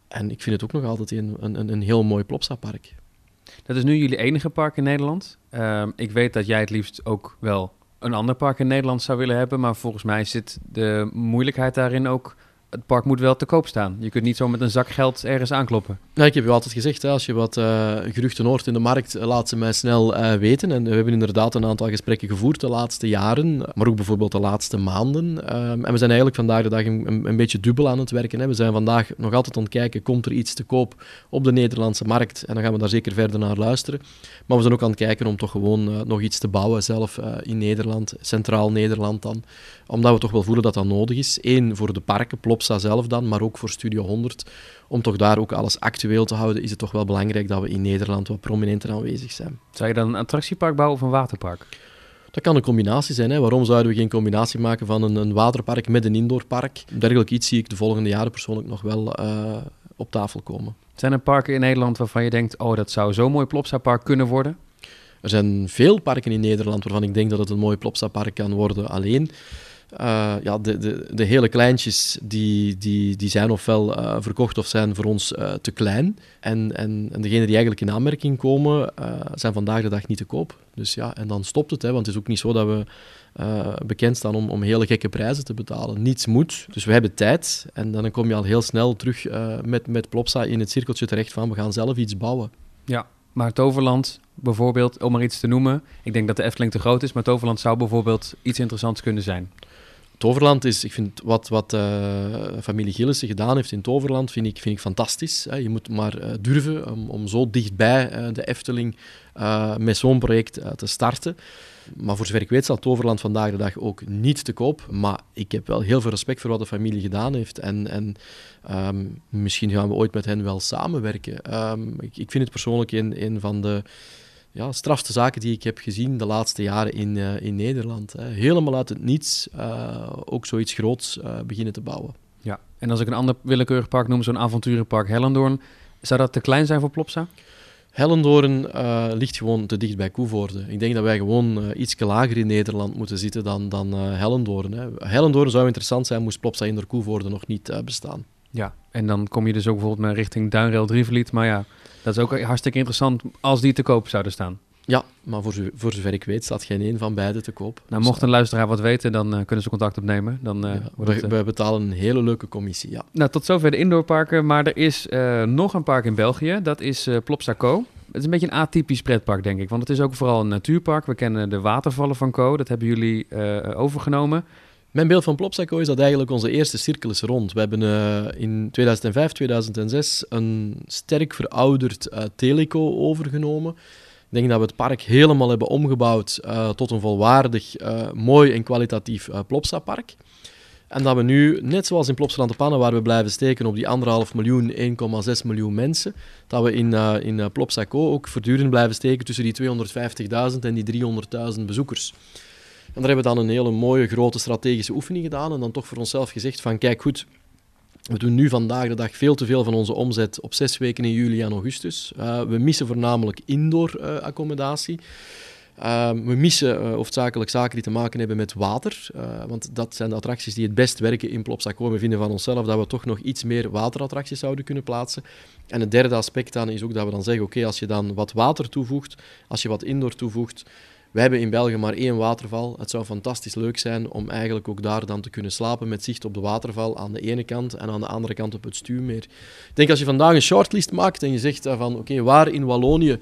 en ik vind het ook nog altijd een, een, een heel mooi Plopsa-park. Dat is nu jullie enige park in Nederland. Uh, ik weet dat jij het liefst ook wel een ander park in Nederland zou willen hebben. Maar volgens mij zit de moeilijkheid daarin ook het park moet wel te koop staan. Je kunt niet zo met een zak geld ergens aankloppen. Nou, ik heb je altijd gezegd, hè, als je wat uh, geruchten hoort in de markt, laat ze mij snel uh, weten. En we hebben inderdaad een aantal gesprekken gevoerd de laatste jaren, maar ook bijvoorbeeld de laatste maanden. Um, en we zijn eigenlijk vandaag de dag een, een, beetje dubbel aan het werken. Hè. We zijn vandaag nog altijd aan het kijken, komt er iets te koop op de Nederlandse markt? En dan gaan we daar zeker verder naar luisteren. Maar we zijn ook aan het kijken om toch gewoon nog iets te bouwen zelf in Nederland, centraal Nederland dan. Omdat we toch wel voelen dat dat nodig is. Eén, voor de parken, plop zelf dan, maar ook voor Studio 100. Om toch daar ook alles actueel te houden, is het toch wel belangrijk dat we in Nederland wat prominenter aanwezig zijn. Zou je dan een attractiepark bouwen of een waterpark? Dat kan een combinatie zijn. Hè. Waarom zouden we geen combinatie maken van een, een waterpark met een indoorpark? Dergelijk iets zie ik de volgende jaren persoonlijk nog wel uh, op tafel komen. Zijn er parken in Nederland waarvan je denkt, oh, dat zou zo'n mooi Plopsa-park kunnen worden? Er zijn veel parken in Nederland waarvan ik denk dat het een mooi Plopsa-park kan worden. Alleen, uh, ja, de, de, de hele kleintjes die, die, die zijn ofwel uh, verkocht of zijn voor ons uh, te klein. En, en, en degenen die eigenlijk in aanmerking komen, zijn vandaag de dag niet te koop. Dus ja, en dan stopt het. Hè, want het is ook niet zo dat we bekend staan om, om hele gekke prijzen te betalen. Niets moet. Dus we hebben tijd. En dan kom je al heel snel terug met, met Plopsa in het cirkeltje terecht van we gaan zelf iets bouwen. Ja, maar Toverland bijvoorbeeld, om maar iets te noemen. Ik denk dat de Efteling te groot is, maar Toverland zou bijvoorbeeld iets interessants kunnen zijn. Toverland is, ik vind wat, wat uh, familie Gillissen gedaan heeft in Toverland, vind ik, vind ik fantastisch. Je moet maar uh, durven om, om zo dichtbij uh, de Efteling met zo'n project te starten. Maar voor zover ik weet zal Toverland vandaag de dag ook niet te koop. Maar ik heb wel heel veel respect voor wat de familie gedaan heeft. En, en um, misschien gaan we ooit met hen wel samenwerken. Um, ik, ik, vind het persoonlijk een, een van de ja, strafste zaken die ik heb gezien de laatste jaren in, uh, in Nederland. Hè. Helemaal uit het niets uh, ook zoiets groots uh, beginnen te bouwen. Ja, en als ik een ander willekeurig park noem, zo'n avonturenpark Hellendoorn, zou dat te klein zijn voor Plopsa? Hellendoorn ligt gewoon te dicht bij Koevoorde. Ik denk dat wij gewoon iets lager in Nederland moeten zitten dan, dan Hellendoorn. Hè. Hellendoorn zou interessant zijn, moest Plopsa in de Koevoorde nog niet bestaan. Ja, en dan kom je dus ook bijvoorbeeld naar richting Duinrail Drievliet, maar ja... Dat is ook hartstikke interessant als die te koop zouden staan. Ja, maar voor, voor zover ik weet staat geen een van beide te koop. Nou, mocht een luisteraar wat weten, dan uh, kunnen ze contact opnemen. Dan, uh, ja, we, het, uh... we, betalen een hele leuke commissie, ja. Nou, tot zover de indoorparken. Maar er is nog een park in België. Dat is Plopsa Co. Het is een beetje een atypisch pretpark, denk ik. Want het is ook vooral een natuurpark. We kennen de watervallen van Co. Dat hebben jullie overgenomen. Mijn beeld van Plopsaco is dat eigenlijk onze eerste cirkel is rond. We hebben uh, in 2005, 2006 een sterk verouderd uh, Teleco overgenomen. Ik denk dat we het park helemaal hebben omgebouwd uh, tot een volwaardig, mooi en kwalitatief Plopsa-park. En dat we nu, net zoals in Plopsaland de Pannen, waar we blijven steken op die anderhalf miljoen, 1,6 miljoen mensen, dat we in, in Plopsaco ook voortdurend blijven steken tussen die 250.000 en die 300.000 bezoekers. En daar hebben we dan een hele mooie grote strategische oefening gedaan en dan toch voor onszelf gezegd van kijk goed, we doen nu vandaag de dag veel te veel van onze omzet op zes weken in juli en augustus. Uh, we missen voornamelijk indoor uh, accommodatie. Ehm, we missen uh, hoofdzakelijk zaken die te maken hebben met water. Want dat zijn de attracties die het best werken in Plopsaco. We vinden van onszelf dat we toch nog iets meer waterattracties zouden kunnen plaatsen. En het derde aspect dan is ook dat we dan zeggen, oké, als je dan wat water toevoegt, als je wat indoor toevoegt, we hebben in België maar één waterval. Het zou fantastisch leuk zijn om eigenlijk ook daar dan te kunnen slapen met zicht op de waterval aan de ene kant en aan de andere kant op het stuwmeer. Ik denk als je vandaag een shortlist maakt en je zegt van oké, waar in Wallonië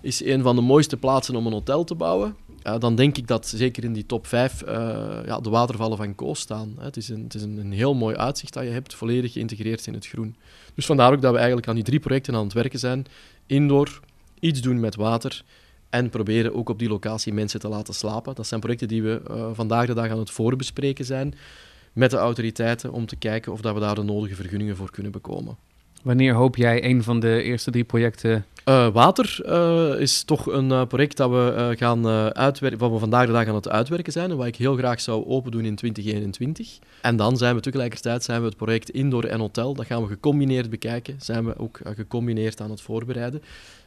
is een van de mooiste plaatsen om een hotel te bouwen, uh, dan denk ik dat zeker in die top 5 uh, eh, ja, de watervallen van Koos staan. Het is, een, het is een, heel mooi uitzicht dat je hebt, volledig geïntegreerd in het groen. Dus vandaar ook dat we eigenlijk aan die drie projecten aan het werken zijn. Indoor, iets doen met water en proberen ook op die locatie mensen te laten slapen. Dat zijn projecten die we uh, vandaag de dag aan het voorbespreken zijn met de autoriteiten om te kijken of dat we daar de nodige vergunningen voor kunnen bekomen. Wanneer hoop jij een van de eerste drie projecten? Uh, water uh, is toch een project dat we gaan uitwerken, wat we vandaag de dag aan het uitwerken zijn en wat ik heel graag zou open doen in 2021. En dan zijn we tegelijkertijd zijn we het project Indoor en Hotel, dat gaan we gecombineerd bekijken, zijn we ook gecombineerd aan het voorbereiden.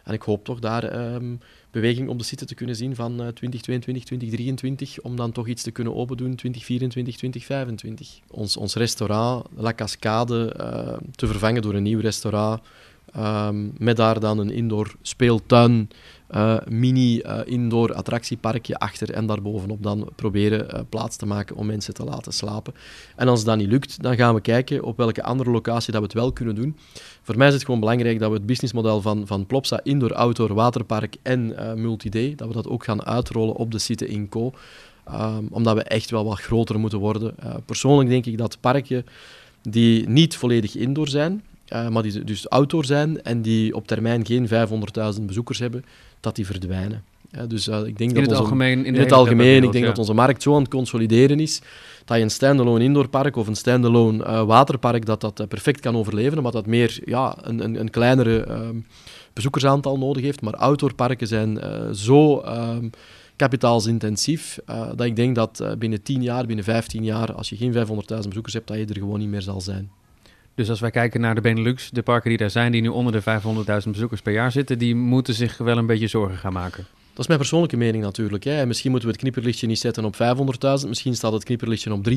En ik hoop toch daar um, beweging op de site te kunnen zien van uh, 2022, 2023, om dan toch iets te kunnen open doen 2024, 2025. Ons, ons restaurant, La Cascade, uh, te vervangen door een nieuw restaurant. Um, met daar dan een indoor speeltuin, uh, mini uh, indoor attractieparkje achter en daarbovenop dan proberen uh, plaats te maken om mensen te laten slapen. En als dat niet lukt, dan gaan we kijken op welke andere locatie dat we het wel kunnen doen. Voor mij is het gewoon belangrijk dat we het businessmodel van, van Plopsa Indoor, Outdoor, Waterpark en uh, Multi-Day, dat we dat ook gaan uitrollen op de site in Co. Um, omdat we echt wel wat groter moeten worden. Persoonlijk denk ik dat parken die niet volledig indoor zijn, maar die dus outdoor zijn en die op termijn geen 500.000 bezoekers hebben, dat die verdwijnen. Ja, dus uh, ik denk in dat het onze, algemeen, in, in het algemeen, ik denk ja. dat onze markt zo aan het consolideren is dat je een standalone indoorpark of een standalone uh, waterpark dat dat uh, perfect kan overleven, omdat dat meer ja, een, een, een kleinere um, bezoekersaantal nodig heeft. Maar outdoorparken zijn uh, zo um, kapitaalsintensief dat ik denk dat binnen 10 jaar, binnen 15 jaar, als je geen 500.000 bezoekers hebt, dat je er gewoon niet meer zal zijn. Dus als wij kijken naar de Benelux, de parken die daar zijn, die nu onder de 500.000 bezoekers per jaar zitten, die moeten zich wel een beetje zorgen gaan maken. Dat is mijn persoonlijke mening natuurlijk. Hè. Misschien moeten we het knipperlichtje niet zetten op 500.000, misschien staat het knipperlichtje op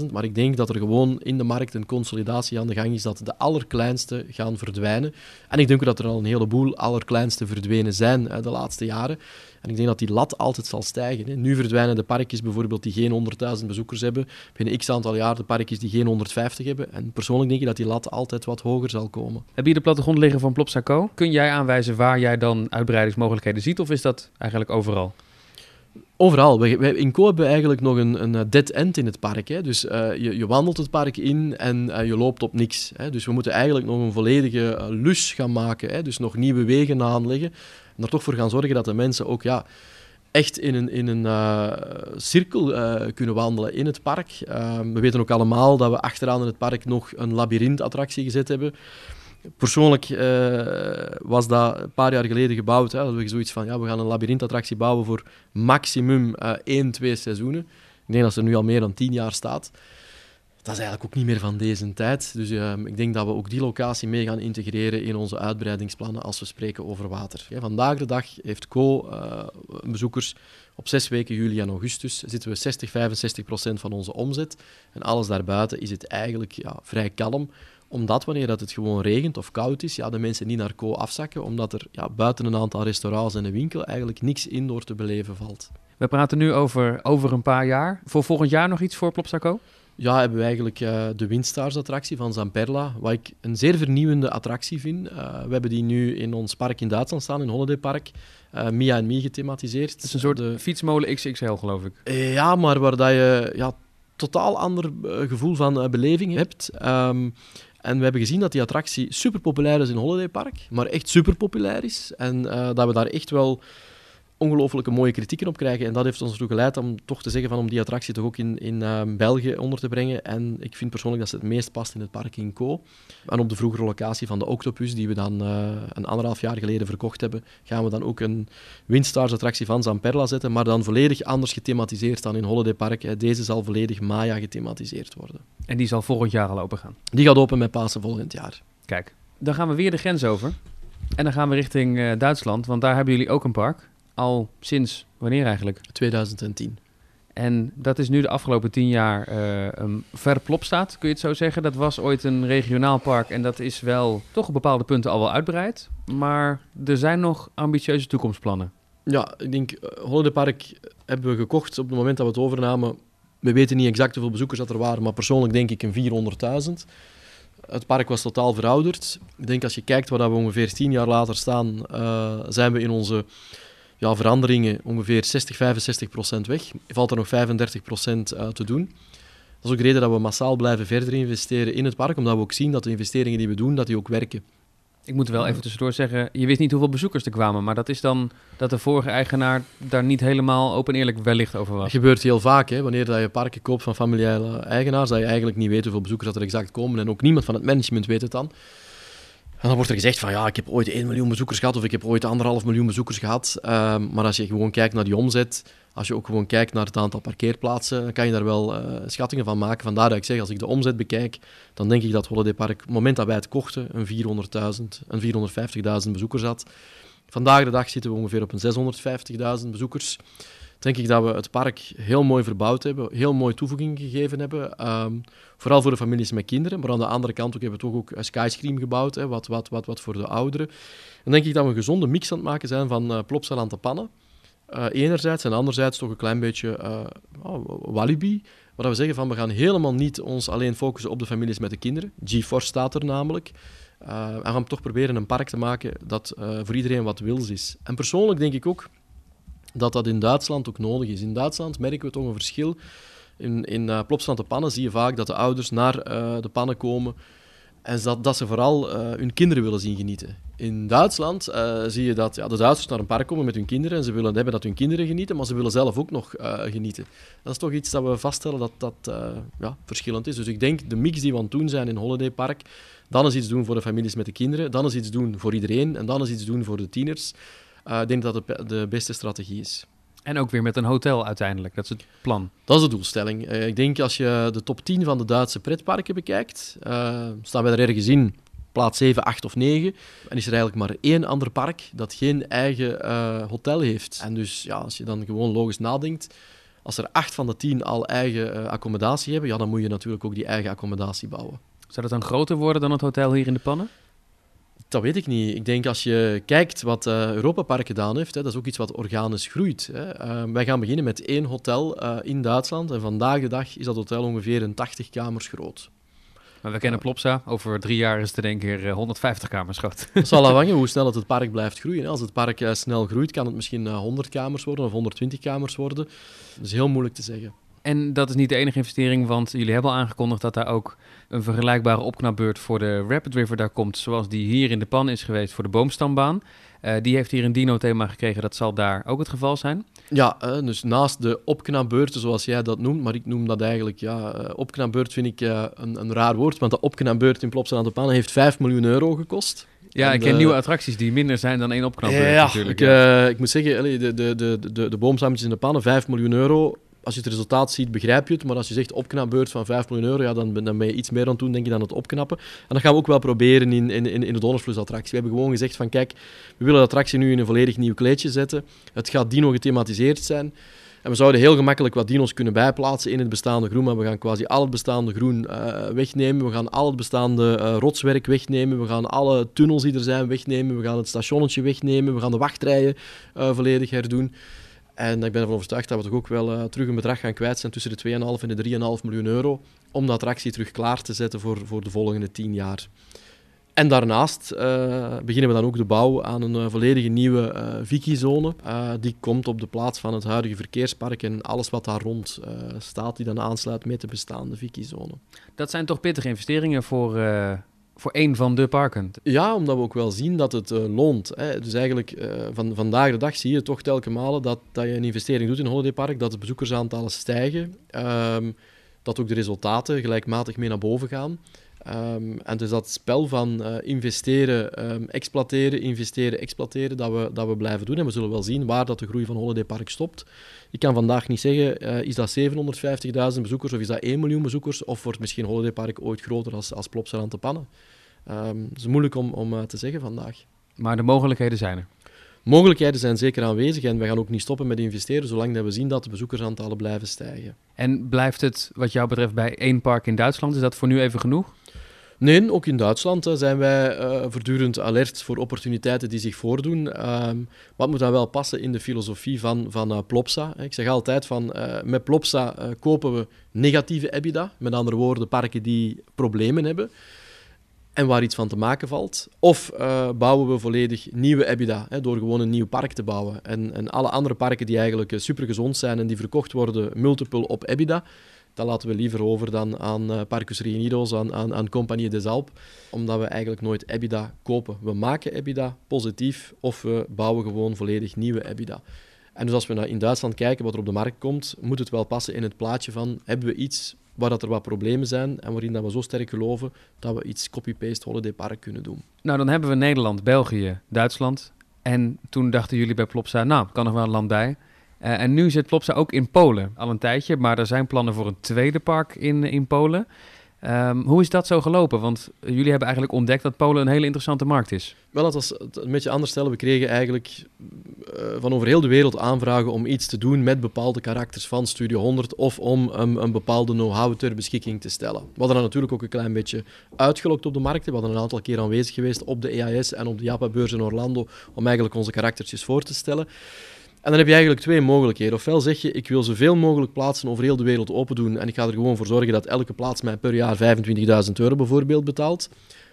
350.000, maar ik denk dat er gewoon in de markt een consolidatie aan de gang is dat de allerkleinste gaan verdwijnen. En ik denk dat er al een heleboel allerkleinste verdwenen zijn hè, de laatste jaren. En ik denk dat die lat altijd zal stijgen. Hè. Nu verdwijnen de parkjes bijvoorbeeld die geen 100.000 bezoekers hebben. Binnen x aantal jaar de parkjes die geen 150 hebben. En persoonlijk denk ik dat die lat altijd wat hoger zal komen. Heb je de plattegrond liggen van Plopsaco? Kun jij aanwijzen waar jij dan uitbreidingsmogelijkheden ziet? Of is dat eigenlijk overal? Overal. In Co hebben we eigenlijk nog een, een dead end in het park. Hè. Dus uh, je, je, wandelt het park in en uh, je loopt op niks. Hè. Dus we moeten eigenlijk nog een volledige lus gaan maken. Hè. Dus nog nieuwe wegen aanleggen. En er toch voor gaan zorgen dat de mensen ook ja, echt in een, in een cirkel kunnen wandelen in het park. we weten ook allemaal dat we achteraan in het park nog een labyrinthattractie gezet hebben. Persoonlijk uh, was dat een paar jaar geleden gebouwd. Hè. Dat we zoiets van, ja, we gaan een labyrinthattractie bouwen voor maximum uh, één, twee seizoenen. Ik denk dat ze nu al meer dan tien jaar staat. Dat is eigenlijk ook niet meer van deze tijd. Dus uh, ik denk dat we ook die locatie mee gaan integreren in onze uitbreidingsplannen als we spreken over water. Vandaag de dag heeft Co bezoekers op zes weken juli en augustus zitten we 60, 65 procent van onze omzet. En alles daarbuiten is het eigenlijk ja, vrij kalm omdat wanneer dat het gewoon regent of koud is, ja, de mensen niet naar Co afzakken, omdat er ja, buiten een aantal restaurants en een winkel eigenlijk niks indoor te beleven valt. We praten nu over, over een paar jaar. Voor volgend jaar nog iets voor Plopsaco? Ja, hebben we eigenlijk uh, de Windstars-attractie van Zamperla, wat ik een zeer vernieuwende attractie vind. Uh, we hebben die nu in ons park in Duitsland staan, in Holiday Park. Uh, Mia en Me gethematiseerd. Het is een soort de... fietsmolen XXL, geloof ik. ja, maar waar dat je ja, totaal ander gevoel van beleving hebt. Um, en we hebben gezien dat die attractie super populair is in Holiday Park, maar echt super populair is. En uh, dat we daar echt wel ongelooflijke mooie kritieken op krijgen. En dat heeft ons ertoe geleid om toch te zeggen van om die attractie toch ook in, in uh, België onder te brengen. En ik vind persoonlijk dat ze het meest past in het park in Co. En op de vroegere locatie van de Octopus, die we dan uh, een anderhalf jaar geleden verkocht hebben, gaan we dan ook een Windstars attractie van Zamperla zetten, maar dan volledig anders gethematiseerd dan in Holiday Park. Deze zal volledig Maya gethematiseerd worden. En die zal volgend jaar al open gaan? Die gaat open met Pasen volgend jaar. Kijk, dan gaan we weer de grens over. En dan gaan we richting uh, Duitsland, want daar hebben jullie ook een park. Al sinds wanneer eigenlijk? 2010. En dat is nu de afgelopen tien jaar uh, een verplop staat, kun je het zo zeggen. Dat was ooit een regionaal park en dat is wel toch op bepaalde punten al wel uitbreid. Maar er zijn nog ambitieuze toekomstplannen. Ja, ik denk, Holiday Park hebben we gekocht op het moment dat we het overnamen. We weten niet exact hoeveel bezoekers dat er waren, maar persoonlijk denk ik een 400.000. Het park was totaal verouderd. Ik denk als je kijkt waar we ongeveer tien jaar later staan, uh, zijn we in onze ja, veranderingen ongeveer 60, 65 procent weg. Valt er nog 35 procent uh, te doen. Dat is ook de reden dat we massaal blijven verder investeren in het park, omdat we ook zien dat de investeringen die we doen, dat die ook werken. Ik moet wel even tussendoor zeggen, je wist niet hoeveel bezoekers er kwamen, maar dat is dan dat de vorige eigenaar daar niet helemaal open eerlijk wellicht over was. Dat gebeurt heel vaak, hè, wanneer dat je parken koopt van familiale eigenaars, dat je eigenlijk niet weet hoeveel bezoekers dat er exact komen en ook niemand van het management weet het dan. En dan wordt er gezegd van ja, ik heb ooit 1 miljoen bezoekers gehad of ik heb ooit anderhalf miljoen bezoekers gehad. Um, maar als je gewoon kijkt naar die omzet, als je ook gewoon kijkt naar het aantal parkeerplaatsen, dan kan je daar wel uh, schattingen van maken. Vandaar dat ik zeg, als ik de omzet bekijk, dan denk ik dat Holiday Park, op het moment dat wij het kochten, een 400.000, een 450.000 bezoekers had. Vandaag de dag zitten we ongeveer op een 650.000 bezoekers denk ik dat we het park heel mooi verbouwd hebben, heel mooi toevoeging gegeven hebben. Um, vooral voor de families met kinderen, maar aan de andere kant ook, hebben we toch ook een skyscream gebouwd, hè, wat, wat, wat, wat voor de ouderen. Dan denk ik dat we een gezonde mix aan het maken zijn van uh, aan te pannen. Uh, enerzijds en anderzijds toch een klein beetje uh, oh, walibi. Waar we zeggen van we gaan helemaal niet ons alleen focussen op de families met de kinderen. GeForce staat er namelijk. En we gaan toch proberen een park te maken dat voor iedereen wat wils is. En persoonlijk denk ik ook dat dat in Duitsland ook nodig is. In Duitsland merken we toch een verschil. In, in uh, Plopsland de Pannen zie je vaak dat de ouders naar uh, de pannen komen en dat, dat ze vooral uh, hun kinderen willen zien genieten. In Duitsland zie je dat ja, de Duitsers naar een park komen met hun kinderen en ze willen hebben dat hun kinderen genieten, maar ze willen zelf ook nog genieten. Dat is toch iets dat we vaststellen dat dat ja, verschillend is. Dus ik denk de mix die we aan het zijn in Holiday Park, dan is iets doen voor de families met de kinderen, dan is iets doen voor iedereen en dan is iets doen voor de tieners. Uh, ik denk dat het de beste strategie is. En ook weer met een hotel uiteindelijk, dat is het plan. Dat is de doelstelling. Uh, ik denk als je de top 10 van de Duitse pretparken bekijkt, uh, staan wij er ergens in, plaats 7, 8 of 9. En is er eigenlijk maar één ander park dat geen eigen hotel heeft. En dus ja, als je dan gewoon logisch nadenkt, als er 8 van de 10 al eigen accommodatie hebben, ja, dan moet je natuurlijk ook die eigen accommodatie bouwen. Zou dat dan groter worden dan het hotel hier in de pannen? Dat weet ik niet. Ik denk als je kijkt wat uh, Europa Park gedaan heeft, hè, dat is ook iets wat organisch groeit. Hè. Uh, wij gaan beginnen met één hotel uh, in Duitsland. En vandaag de dag is dat hotel ongeveer een 80 kamers groot. Maar we kennen Plopsa. Over drie jaar is het in één keer 150 kamers groot. Het zal afhangen hoe snel het, het park blijft groeien. Als het park snel groeit, kan het misschien 100 kamers worden of 120 kamers worden. Dat is heel moeilijk te zeggen. En dat is niet de enige investering, want jullie hebben al aangekondigd dat daar ook een vergelijkbare opknapbeurt voor de Rapid River daar komt, zoals die hier in de pan is geweest voor de boomstambaan. Uh, die heeft hier een dino-thema gekregen, dat zal daar ook het geval zijn. Ja, uh, dus naast de opknapbeurten, zoals jij dat noemt, maar ik noem dat eigenlijk, ja, uh, opknapbeurt vind ik een, een, raar woord, want de opknapbeurt in Plopsa aan de Pan heeft 5 miljoen euro gekost. Ja, ik ken nieuwe attracties die minder zijn dan één opknapbeurt ja, natuurlijk. Ik, ja. ik moet zeggen, de, de, de, de, de boomstammetjes in de pannen, 5 miljoen euro als je het resultaat ziet, begrijp je het. Maar als je zegt opknapbeurt van 5 miljoen euro, ja, dan, dan ben je iets meer aan het doen, denk ik, dan het opknappen. En dat gaan we ook wel proberen in, in, in de Donnersvloes-attractie. We hebben gewoon gezegd van, kijk, we willen de attractie nu in een volledig nieuw kleedje zetten. Het gaat dino gethematiseerd zijn. En we zouden heel gemakkelijk wat dino's kunnen bijplaatsen in het bestaande groen, maar we gaan quasi al het bestaande groen uh, wegnemen. We gaan al het bestaande uh, rotswerk wegnemen. We gaan alle tunnels die er zijn wegnemen. We gaan het stationnetje wegnemen. We gaan de wachtrijen uh, volledig herdoen. En ik ben ervan overtuigd dat we toch ook wel uh, terug een bedrag gaan kwijt zijn tussen de 2,5 en de 3,5 miljoen euro om de attractie terug klaar te zetten voor, voor de volgende 10 jaar. En daarnaast uh, beginnen we dan ook de bouw aan een uh, volledige nieuwe uh, Viki-zone. die komt op de plaats van het huidige verkeerspark en alles wat daar rond staat, die dan aansluit met de bestaande Viki-zone. Dat zijn toch pittige investeringen voor, voor één van de parken. Ja, omdat we ook wel zien dat het uh, loont. Hè. Dus eigenlijk uh, van vandaag de dag zie je toch telkens malen dat, dat je een investering doet in een holidaypark, dat de bezoekersaantallen stijgen, um, dat ook de resultaten gelijkmatig mee naar boven gaan. Um, en dus dat spel van uh, investeren, um, exploiteren, investeren, exploiteren, dat we, dat we blijven doen. En we zullen wel zien waar dat de groei van Holiday Park stopt. Ik kan vandaag niet zeggen, is dat 750.000 bezoekers of is dat 1 miljoen bezoekers? Of wordt misschien Holiday Park ooit groter als, als Plopsa aan te pannen? Um, het is moeilijk om, om uh, te zeggen vandaag. Maar de mogelijkheden zijn er? mogelijkheden zijn zeker aanwezig en we gaan ook niet stoppen met investeren zolang dat we zien dat de bezoekersaantallen blijven stijgen. En blijft het wat jou betreft bij één park in Duitsland? Is dat voor nu even genoeg? Nee, ook in Duitsland uh, zijn wij uh, voortdurend alert voor opportuniteiten die zich voordoen. Um, maar het moet dan wel passen in de filosofie van, van uh, Plopsa. Ik zeg altijd van met Plopsa kopen we negatieve EBITDA, met andere woorden parken die problemen hebben en waar iets van te maken valt. Of bouwen we volledig nieuwe EBITDA hè, door gewoon een nieuw park te bouwen. En, en alle andere parken die eigenlijk supergezond zijn en die verkocht worden multiple op EBITDA, dat laten we liever over dan aan uh, Parcus Reunidos, aan, aan, aan Compagnie des Alpes, omdat we eigenlijk nooit EBITDA kopen. We maken EBITDA positief of we bouwen gewoon volledig nieuwe EBITDA. En dus als we naar in Duitsland kijken wat er op de markt komt, moet het wel passen in het plaatje van hebben we iets waar dat er wat problemen zijn en waarin dat we zo sterk geloven dat we iets copy-paste holiday park kunnen doen. Nou, dan hebben we Nederland, België, Duitsland. En toen dachten jullie bij Plopsa, nou, kan nog wel een land bij. Uh, en nu zit Plopsa ook in Polen al een tijdje, maar er zijn plannen voor een tweede park in, in Polen. Um, hoe is dat zo gelopen? Want jullie hebben eigenlijk ontdekt dat Polen een hele interessante markt is. Wel, dat was een beetje anders stellen. We kregen eigenlijk uh, van over heel de wereld aanvragen om iets te doen met bepaalde karakters van Studio 100 of om een bepaalde know-how ter beschikking te stellen. We hadden dat natuurlijk ook een klein beetje uitgelokt op de markt. We hadden een aantal keer aanwezig geweest op de EAS en op de Japa-beurs in Orlando om eigenlijk onze karaktertjes voor te stellen. En dan heb je eigenlijk twee mogelijkheden. Ofwel zeg je, ik wil zoveel mogelijk plaatsen over heel de wereld open doen en ik ga er gewoon voor zorgen dat elke plaats mij per jaar 25.000 euro bijvoorbeeld betaalt.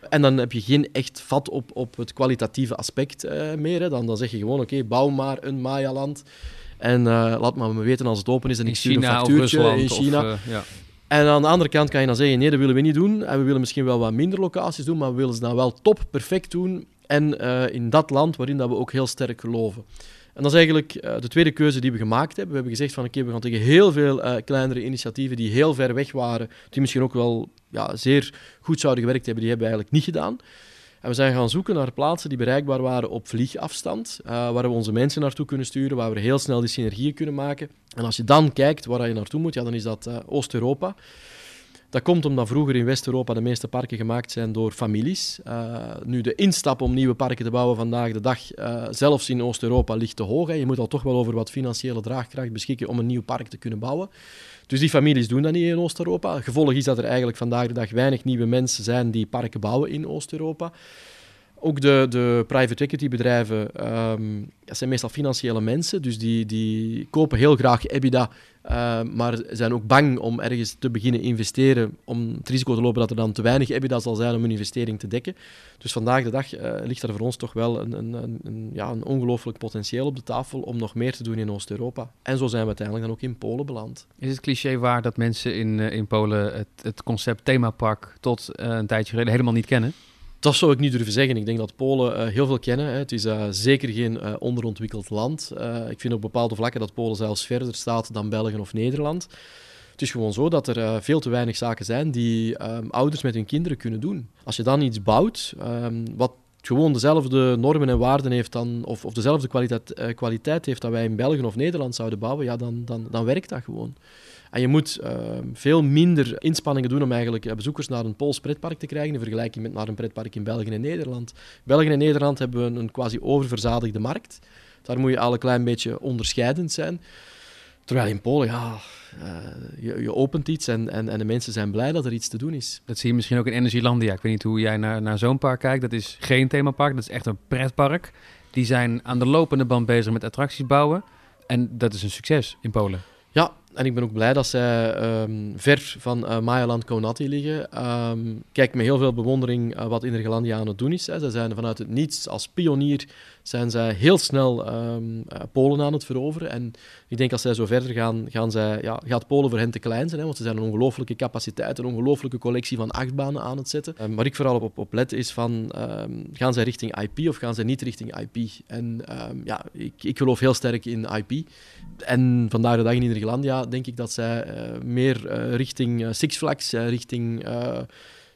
En dan heb je geen echt vat op, op het kwalitatieve aspect uh, meer. Hè. Dan, dan zeg je gewoon, oké, okay, bouw maar een Maya-land. En uh, laat maar me weten als het open is en ik stuur een factuurtje in China. Of, uh, ja. En aan de andere kant kan je dan zeggen, nee, dat willen we niet doen. En we willen misschien wel wat minder locaties doen, maar we willen ze dan wel top perfect doen. En in dat land waarin dat we ook heel sterk geloven. En dat is eigenlijk uh, de tweede keuze die we gemaakt hebben. We hebben gezegd van oké, we gaan tegen heel veel uh, kleinere initiatieven die heel ver weg waren, die misschien ook wel ja, zeer goed zouden gewerkt hebben, die hebben we eigenlijk niet gedaan. En we zijn gaan zoeken naar plaatsen die bereikbaar waren op vliegafstand, uh, waar we onze mensen naartoe kunnen sturen, waar we heel snel die synergieën kunnen maken. En als je dan kijkt waar je naartoe moet, ja, dan is dat Oost-Europa. Dat komt omdat vroeger in West-Europa de meeste parken gemaakt zijn door families. Uh, nu, de instap om nieuwe parken te bouwen vandaag de dag, uh, zelfs in Oost-Europa, ligt te hoog. Hè. Je moet al toch wel over wat financiële draagkracht beschikken om een nieuw park te kunnen bouwen. Dus die families doen dat niet in Oost-Europa. Gevolg is dat er eigenlijk vandaag de dag weinig nieuwe mensen zijn die parken bouwen in Oost-Europa. Ook de, de private equity bedrijven um, zijn meestal financiële mensen, dus die, die kopen heel graag EBITDA, uh, maar zijn ook bang om ergens te beginnen investeren, om het risico te lopen dat er dan te weinig EBITDA zal zijn om een investering te dekken. Dus vandaag de dag uh, ligt er voor ons toch wel een, een, een, ja, een ongelooflijk potentieel op de tafel om nog meer te doen in Oost-Europa. En zo zijn we uiteindelijk dan ook in Polen beland. Is het cliché waar dat mensen in, uh, in Polen het, het concept themapark tot een tijdje geleden helemaal niet kennen? Dat zou ik niet durven zeggen. Ik denk dat Polen uh, heel veel kennen. Het is uh, zeker geen uh, onderontwikkeld land. ik vind op bepaalde vlakken dat Polen zelfs verder staat dan België of Nederland. Het is gewoon zo dat er veel te weinig zaken zijn die um, ouders met hun kinderen kunnen doen. Als je dan iets bouwt um, wat gewoon dezelfde normen en waarden heeft dan, of, of dezelfde kwaliteit, kwaliteit heeft dat wij in België of Nederland zouden bouwen, ja, dan, dan, dan werkt dat gewoon. En je moet uh, veel minder inspanningen doen om eigenlijk uh, bezoekers naar een Pools pretpark te krijgen in vergelijking met naar een pretpark in België en Nederland. België en Nederland hebben een, een quasi oververzadigde markt. Daar moet je al een klein beetje onderscheidend zijn. Terwijl in Polen, ja, uh, je, je, opent iets en, en, en, de mensen zijn blij dat er iets te doen is. Dat zie je misschien ook in Energielandia. Ik weet niet hoe jij naar, naar zo'n park kijkt. Dat is geen themapark, dat is echt een pretpark. Die zijn aan de lopende band bezig met attracties bouwen. En dat is een succes in Polen. En ik ben ook blij dat zij um, ver van uh, Mayaland Konati liggen. Um, kijk met heel veel bewondering uh, wat Intergalandia aan het doen is. Hè. Zij zijn vanuit het niets als pionier zijn zij heel snel um, uh, Polen aan het veroveren. En ik denk als zij zo verder gaan, gaan zij, ja, gaat Polen voor hen te klein zijn. Hè, want ze zijn een ongelooflijke capaciteit, een ongelooflijke collectie van achtbanen aan het zetten. Um, waar ik vooral op, op let is van, um, gaan zij richting IP of gaan zij niet richting IP? En ja, ik, ik geloof heel sterk in IP. En vandaag de dag in Nederlandia denk ik dat zij uh, meer richting Six Flags, richting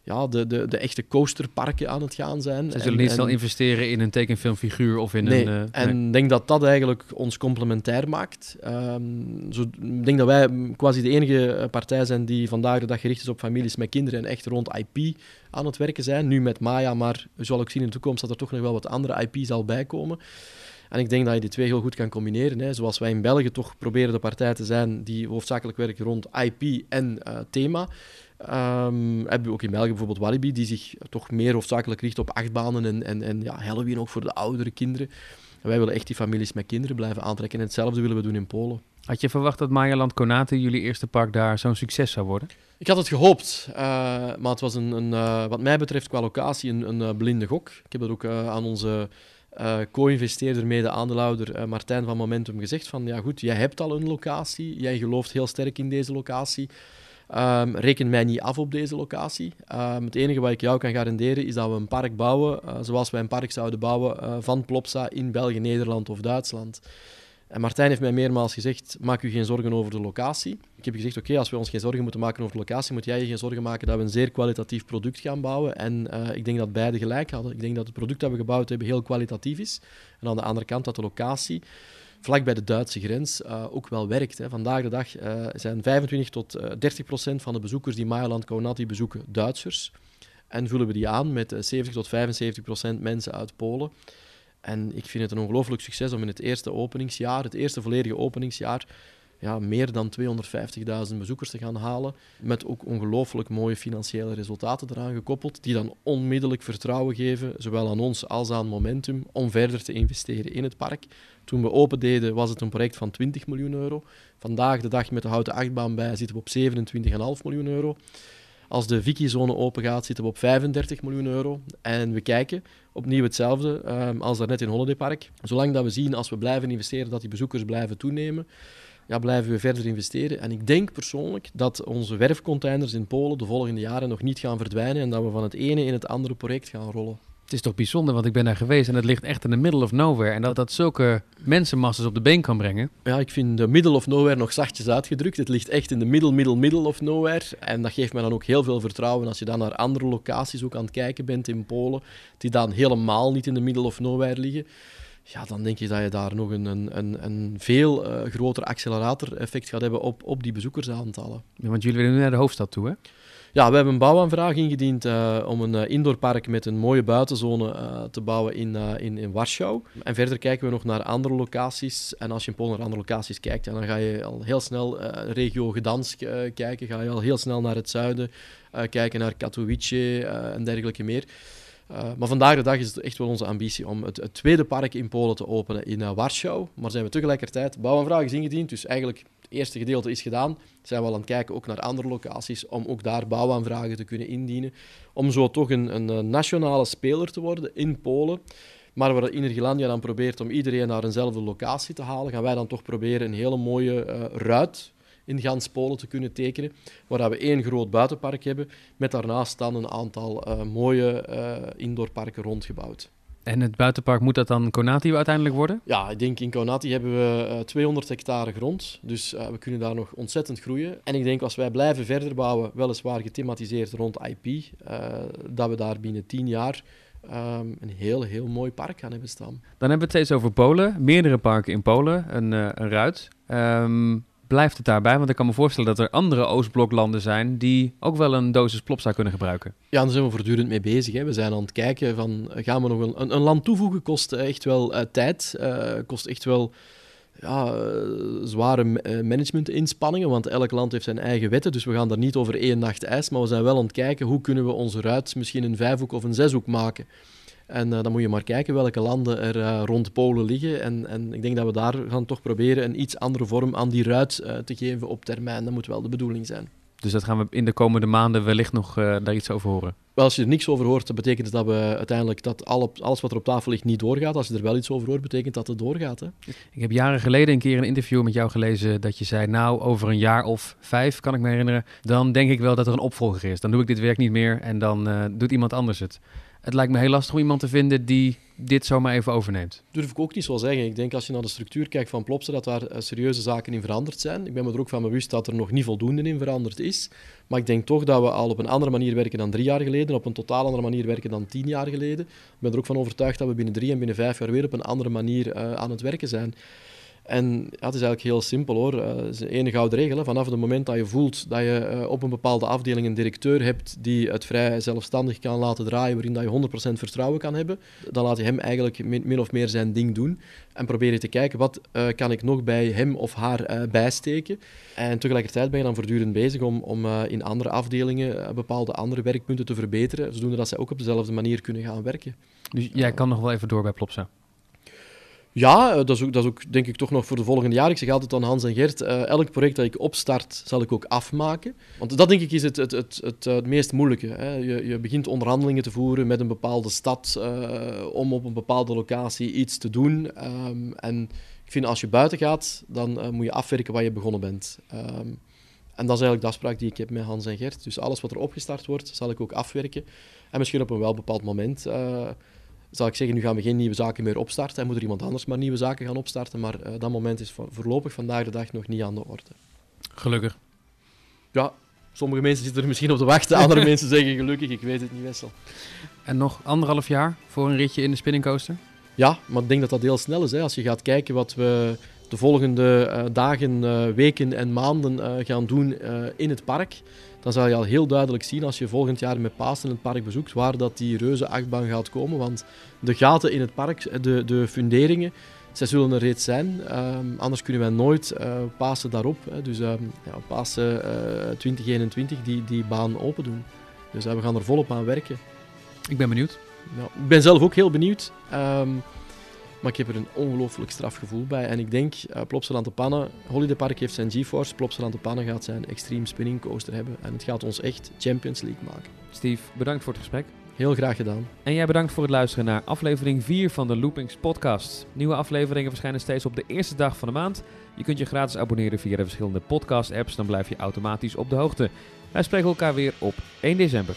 ja, de, de, de echte coasterparken aan het gaan zijn. Ze zullen en, niet snel investeren in een tekenfilmfiguur of in nee, een... en ik nee. denk dat dat eigenlijk ons complementair maakt. Um, zo, ik denk dat wij quasi de enige partij zijn die vandaag de dag gericht is op families met kinderen en echt rond IP aan het werken zijn. Nu met Maya, maar we zullen ook zien in de toekomst dat er toch nog wel wat andere IP zal bijkomen. En ik denk dat je die twee heel goed kan combineren. Hè. Zoals wij in België toch proberen de partij te zijn die hoofdzakelijk werken rond IP en uh, thema. Um, hebben we ook in België bijvoorbeeld Walibi, die zich toch meer hoofdzakelijk richt op achtbanen en, en, en ja, Halloween ook voor de oudere kinderen. wij willen echt die families met kinderen blijven aantrekken. En hetzelfde willen we doen in Polen. Had je verwacht dat Mayaland Konate, jullie eerste park, daar zo'n succes zou worden? Ik had het gehoopt, uh, maar het was een, een uh, wat mij betreft qua locatie een, een uh, blinde gok. Ik heb dat ook aan onze co-investeerder, mede-aandeelhouder Martijn van Momentum gezegd van ja goed, jij hebt al een locatie, jij gelooft heel sterk in deze locatie. Um, reken mij niet af op deze locatie. Um, het enige wat ik jou kan garanderen is dat we een park bouwen zoals wij een park zouden bouwen van Plopsa in België, Nederland of Duitsland. En Martijn heeft mij meermaals gezegd, maak u geen zorgen over de locatie. Ik heb gezegd, oké, als we ons geen zorgen moeten maken over de locatie, moet jij je geen zorgen maken dat we een zeer kwalitatief product gaan bouwen. En uh, ik denk dat beide gelijk hadden. Ik denk dat het product dat we gebouwd hebben heel kwalitatief is. En aan de andere kant dat de locatie vlak bij de Duitse grens uh, ook wel werkt. Hè. Vandaag de dag uh, zijn 25 tot 30 procent van de bezoekers die Mayaland Kaunati bezoeken Duitsers. En vullen we die aan met 70 tot 75 procent mensen uit Polen. En ik vind het een ongelooflijk succes om in het eerste openingsjaar, het eerste volledige openingsjaar, ja, meer dan 250.000 bezoekers te gaan halen. Met ook ongelooflijk mooie financiële resultaten eraan gekoppeld, die dan onmiddellijk vertrouwen geven, zowel aan ons als aan Momentum, om verder te investeren in het park. Toen we open deden, was het een project van 20 miljoen euro. Vandaag de dag met de houten achtbaan bij zitten we op 27,5 miljoen euro. Als de Vicky-zone open gaat, zitten we op 35 miljoen euro. En we kijken opnieuw hetzelfde um, als daarnet in Holiday Park. Zolang dat we zien, als we blijven investeren, dat die bezoekers blijven toenemen, ja, blijven we verder investeren. En ik denk persoonlijk dat onze werfcontainers in Polen de volgende jaren nog niet gaan verdwijnen en dat we van het ene in het andere project gaan rollen. Het is toch bijzonder, want ik ben daar geweest en het ligt echt in de middle of nowhere. En dat dat zulke mensenmasses op de been kan brengen. Ja, ik vind de middle of nowhere nog zachtjes uitgedrukt. Het ligt echt in de middle, middle, middle of nowhere. En dat geeft mij dan ook heel veel vertrouwen als je dan naar andere locaties ook aan het kijken bent in Polen, die dan helemaal niet in de middle of nowhere liggen. Ja, dan denk je dat je daar nog een, een, een veel uh, groter accelerator-effect gaat hebben op, op die bezoekersaantallen. Ja, want jullie willen nu naar de hoofdstad toe, hè? Ja, we hebben een bouwaanvraag ingediend uh, om een uh, indoorpark met een mooie buitenzone uh, te bouwen in, in, in Warschau. En verder kijken we nog naar andere locaties. En als je in Polen naar andere locaties kijkt, dan ga je al heel snel regio Gdansk kijken. Ga je al heel snel naar het zuiden kijken, naar Katowice en dergelijke meer. Maar vandaag de dag is het echt wel onze ambitie om het, het tweede park in Polen te openen in Warschau. Maar zijn we tegelijkertijd, bouwaanvraag is ingediend, dus eigenlijk eerste gedeelte is gedaan, zijn we al aan het kijken ook naar andere locaties om ook daar bouwaanvragen te kunnen indienen. Om zo toch een, een nationale speler te worden in Polen. Maar waar Innergilandia dan probeert om iedereen naar eenzelfde locatie te halen, gaan wij dan toch proberen een hele mooie ruit in gans Polen te kunnen tekenen, waar we één groot buitenpark hebben, met daarnaast dan een aantal uh, mooie uh, indoorparken rondgebouwd. En het buitenpark, moet dat dan Conati uiteindelijk worden? Ja, ik denk in Conati hebben we uh, 200 hectare grond. Dus uh, we kunnen daar nog ontzettend groeien. En ik denk als wij blijven verder bouwen, weliswaar gethematiseerd rond IP, uh, dat we daar binnen 10 jaar um, een heel, heel mooi park gaan hebben staan. Dan hebben we het steeds over Polen. Meerdere parken in Polen, een, een ruit. Um, blijft het daarbij? Want ik kan me voorstellen dat er andere Oostbloklanden zijn die ook wel een dosis plopsa kunnen gebruiken. Ja, daar zijn we voortdurend mee bezig. Hè. We zijn aan het kijken van, gaan we nog een, een, land toevoegen? Kost echt wel uh, tijd, uh, kost echt wel ja, zware managementinspanningen, want elk land heeft zijn eigen wetten, dus we gaan daar niet over één nacht ijs, maar we zijn wel aan het kijken hoe kunnen we onze ruit misschien een vijfhoek of een zeshoek maken. En uh, dan moet je maar kijken welke landen er uh, rond Polen liggen. En, en ik denk dat we daar gaan toch proberen een iets andere vorm aan die ruit uh, te geven op termijn. Dat moet wel de bedoeling zijn. Dus dat gaan we in de komende maanden wellicht nog daar iets over horen? Wel, als je er niks over hoort, dat betekent dat we uiteindelijk dat alles wat er op tafel ligt niet doorgaat. Als je er wel iets over hoort, betekent dat het doorgaat. Hè? Ik heb jaren geleden een keer een interview met jou gelezen dat je zei, nou, over een jaar of vijf, kan ik me herinneren, dan denk ik wel dat er een opvolger is. Dan doe ik dit werk niet meer en dan doet iemand anders het het lijkt me heel lastig om iemand te vinden die dit zomaar even overneemt. Durf ik ook niet zo zeggen. Ik denk als je naar de structuur kijkt van Plopsa, dat daar eh, serieuze zaken in veranderd zijn. Ik ben me er ook van bewust dat er nog niet voldoende in veranderd is. Maar ik denk toch dat we al op een andere manier werken dan drie jaar geleden, op een totaal andere manier werken dan tien jaar geleden. Ik ben er ook van overtuigd dat we binnen drie en binnen vijf jaar weer op een andere manier uh, aan het werken zijn. En het is eigenlijk heel simpel hoor. Uh, is een ene gouden regel. Hè. Vanaf het moment dat je voelt dat je uh, op een bepaalde afdeling een directeur hebt die het vrij zelfstandig kan laten draaien, waarin dat je 100% vertrouwen kan hebben, dan laat je hem eigenlijk min, of meer zijn ding doen. En probeer je te kijken wat uh, kan ik nog bij hem of haar bijsteken. En tegelijkertijd ben je dan voortdurend bezig om, om in andere afdelingen bepaalde andere werkpunten te verbeteren, zodoende dat zij ook op dezelfde manier kunnen gaan werken. Dus jij kan nog wel even door bij Plopsa? Ja, eh, dat is, ook, dat ook denk ik toch nog voor de volgende jaar. Ik zeg altijd aan Hans en Gert, uh, elk project dat ik opstart, zal ik ook afmaken. Want dat denk ik is het, het, het, het, het meest moeilijke. Hè. Je, je begint onderhandelingen te voeren met een bepaalde stad om op een bepaalde locatie iets te doen. Um, en ik vind als je buiten gaat, dan moet je afwerken waar je begonnen bent. Um, en dat is eigenlijk de afspraak die ik heb met Hans en Gert. Dus alles wat er opgestart wordt, zal ik ook afwerken. En misschien op een wel bepaald moment zal ik zeggen, nu gaan we geen nieuwe zaken meer opstarten. En moet er iemand anders maar nieuwe zaken gaan opstarten. Maar uh, dat moment is voorlopig vandaag de dag nog niet aan de orde. Gelukkig. Ja, sommige mensen zitten er misschien op te wachten. Andere mensen zeggen gelukkig, ik weet het niet, Wessel. En nog anderhalf jaar voor een ritje in de spinningcoaster? Ja, maar ik denk dat dat heel snel is. Hè. Als je gaat kijken wat we de volgende uh, dagen, uh, weken en maanden gaan doen in het park, dan zal je al heel duidelijk zien als je volgend jaar met Pasen het park bezoekt, waar dat die reuze achtbaan gaat komen. Want de gaten in het park, de, de funderingen, zij zullen er reeds zijn. Um, anders kunnen wij nooit Pasen daarop, hè. dus um, ja, Pasen 2021, die, die baan open doen. Dus we gaan er volop aan werken. Ik ben benieuwd. Ja, ik ben zelf ook heel benieuwd. Um, maar ik heb er een ongelooflijk strafgevoel bij. En ik denk, uh, Plopsaland de Pannen, Holiday Park heeft zijn GeForce, Plopsaland de Pannen gaat zijn Extreme Spinning Coaster hebben. En het gaat ons echt Champions League maken. Steve, bedankt voor het gesprek. Heel graag gedaan. En jij bedankt voor het luisteren naar aflevering 4 van de Loopings podcast. Nieuwe afleveringen verschijnen steeds op de eerste dag van de maand. Je kunt je gratis abonneren via de verschillende podcast apps, dan blijf je automatisch op de hoogte. Wij spreken elkaar weer op 1 december.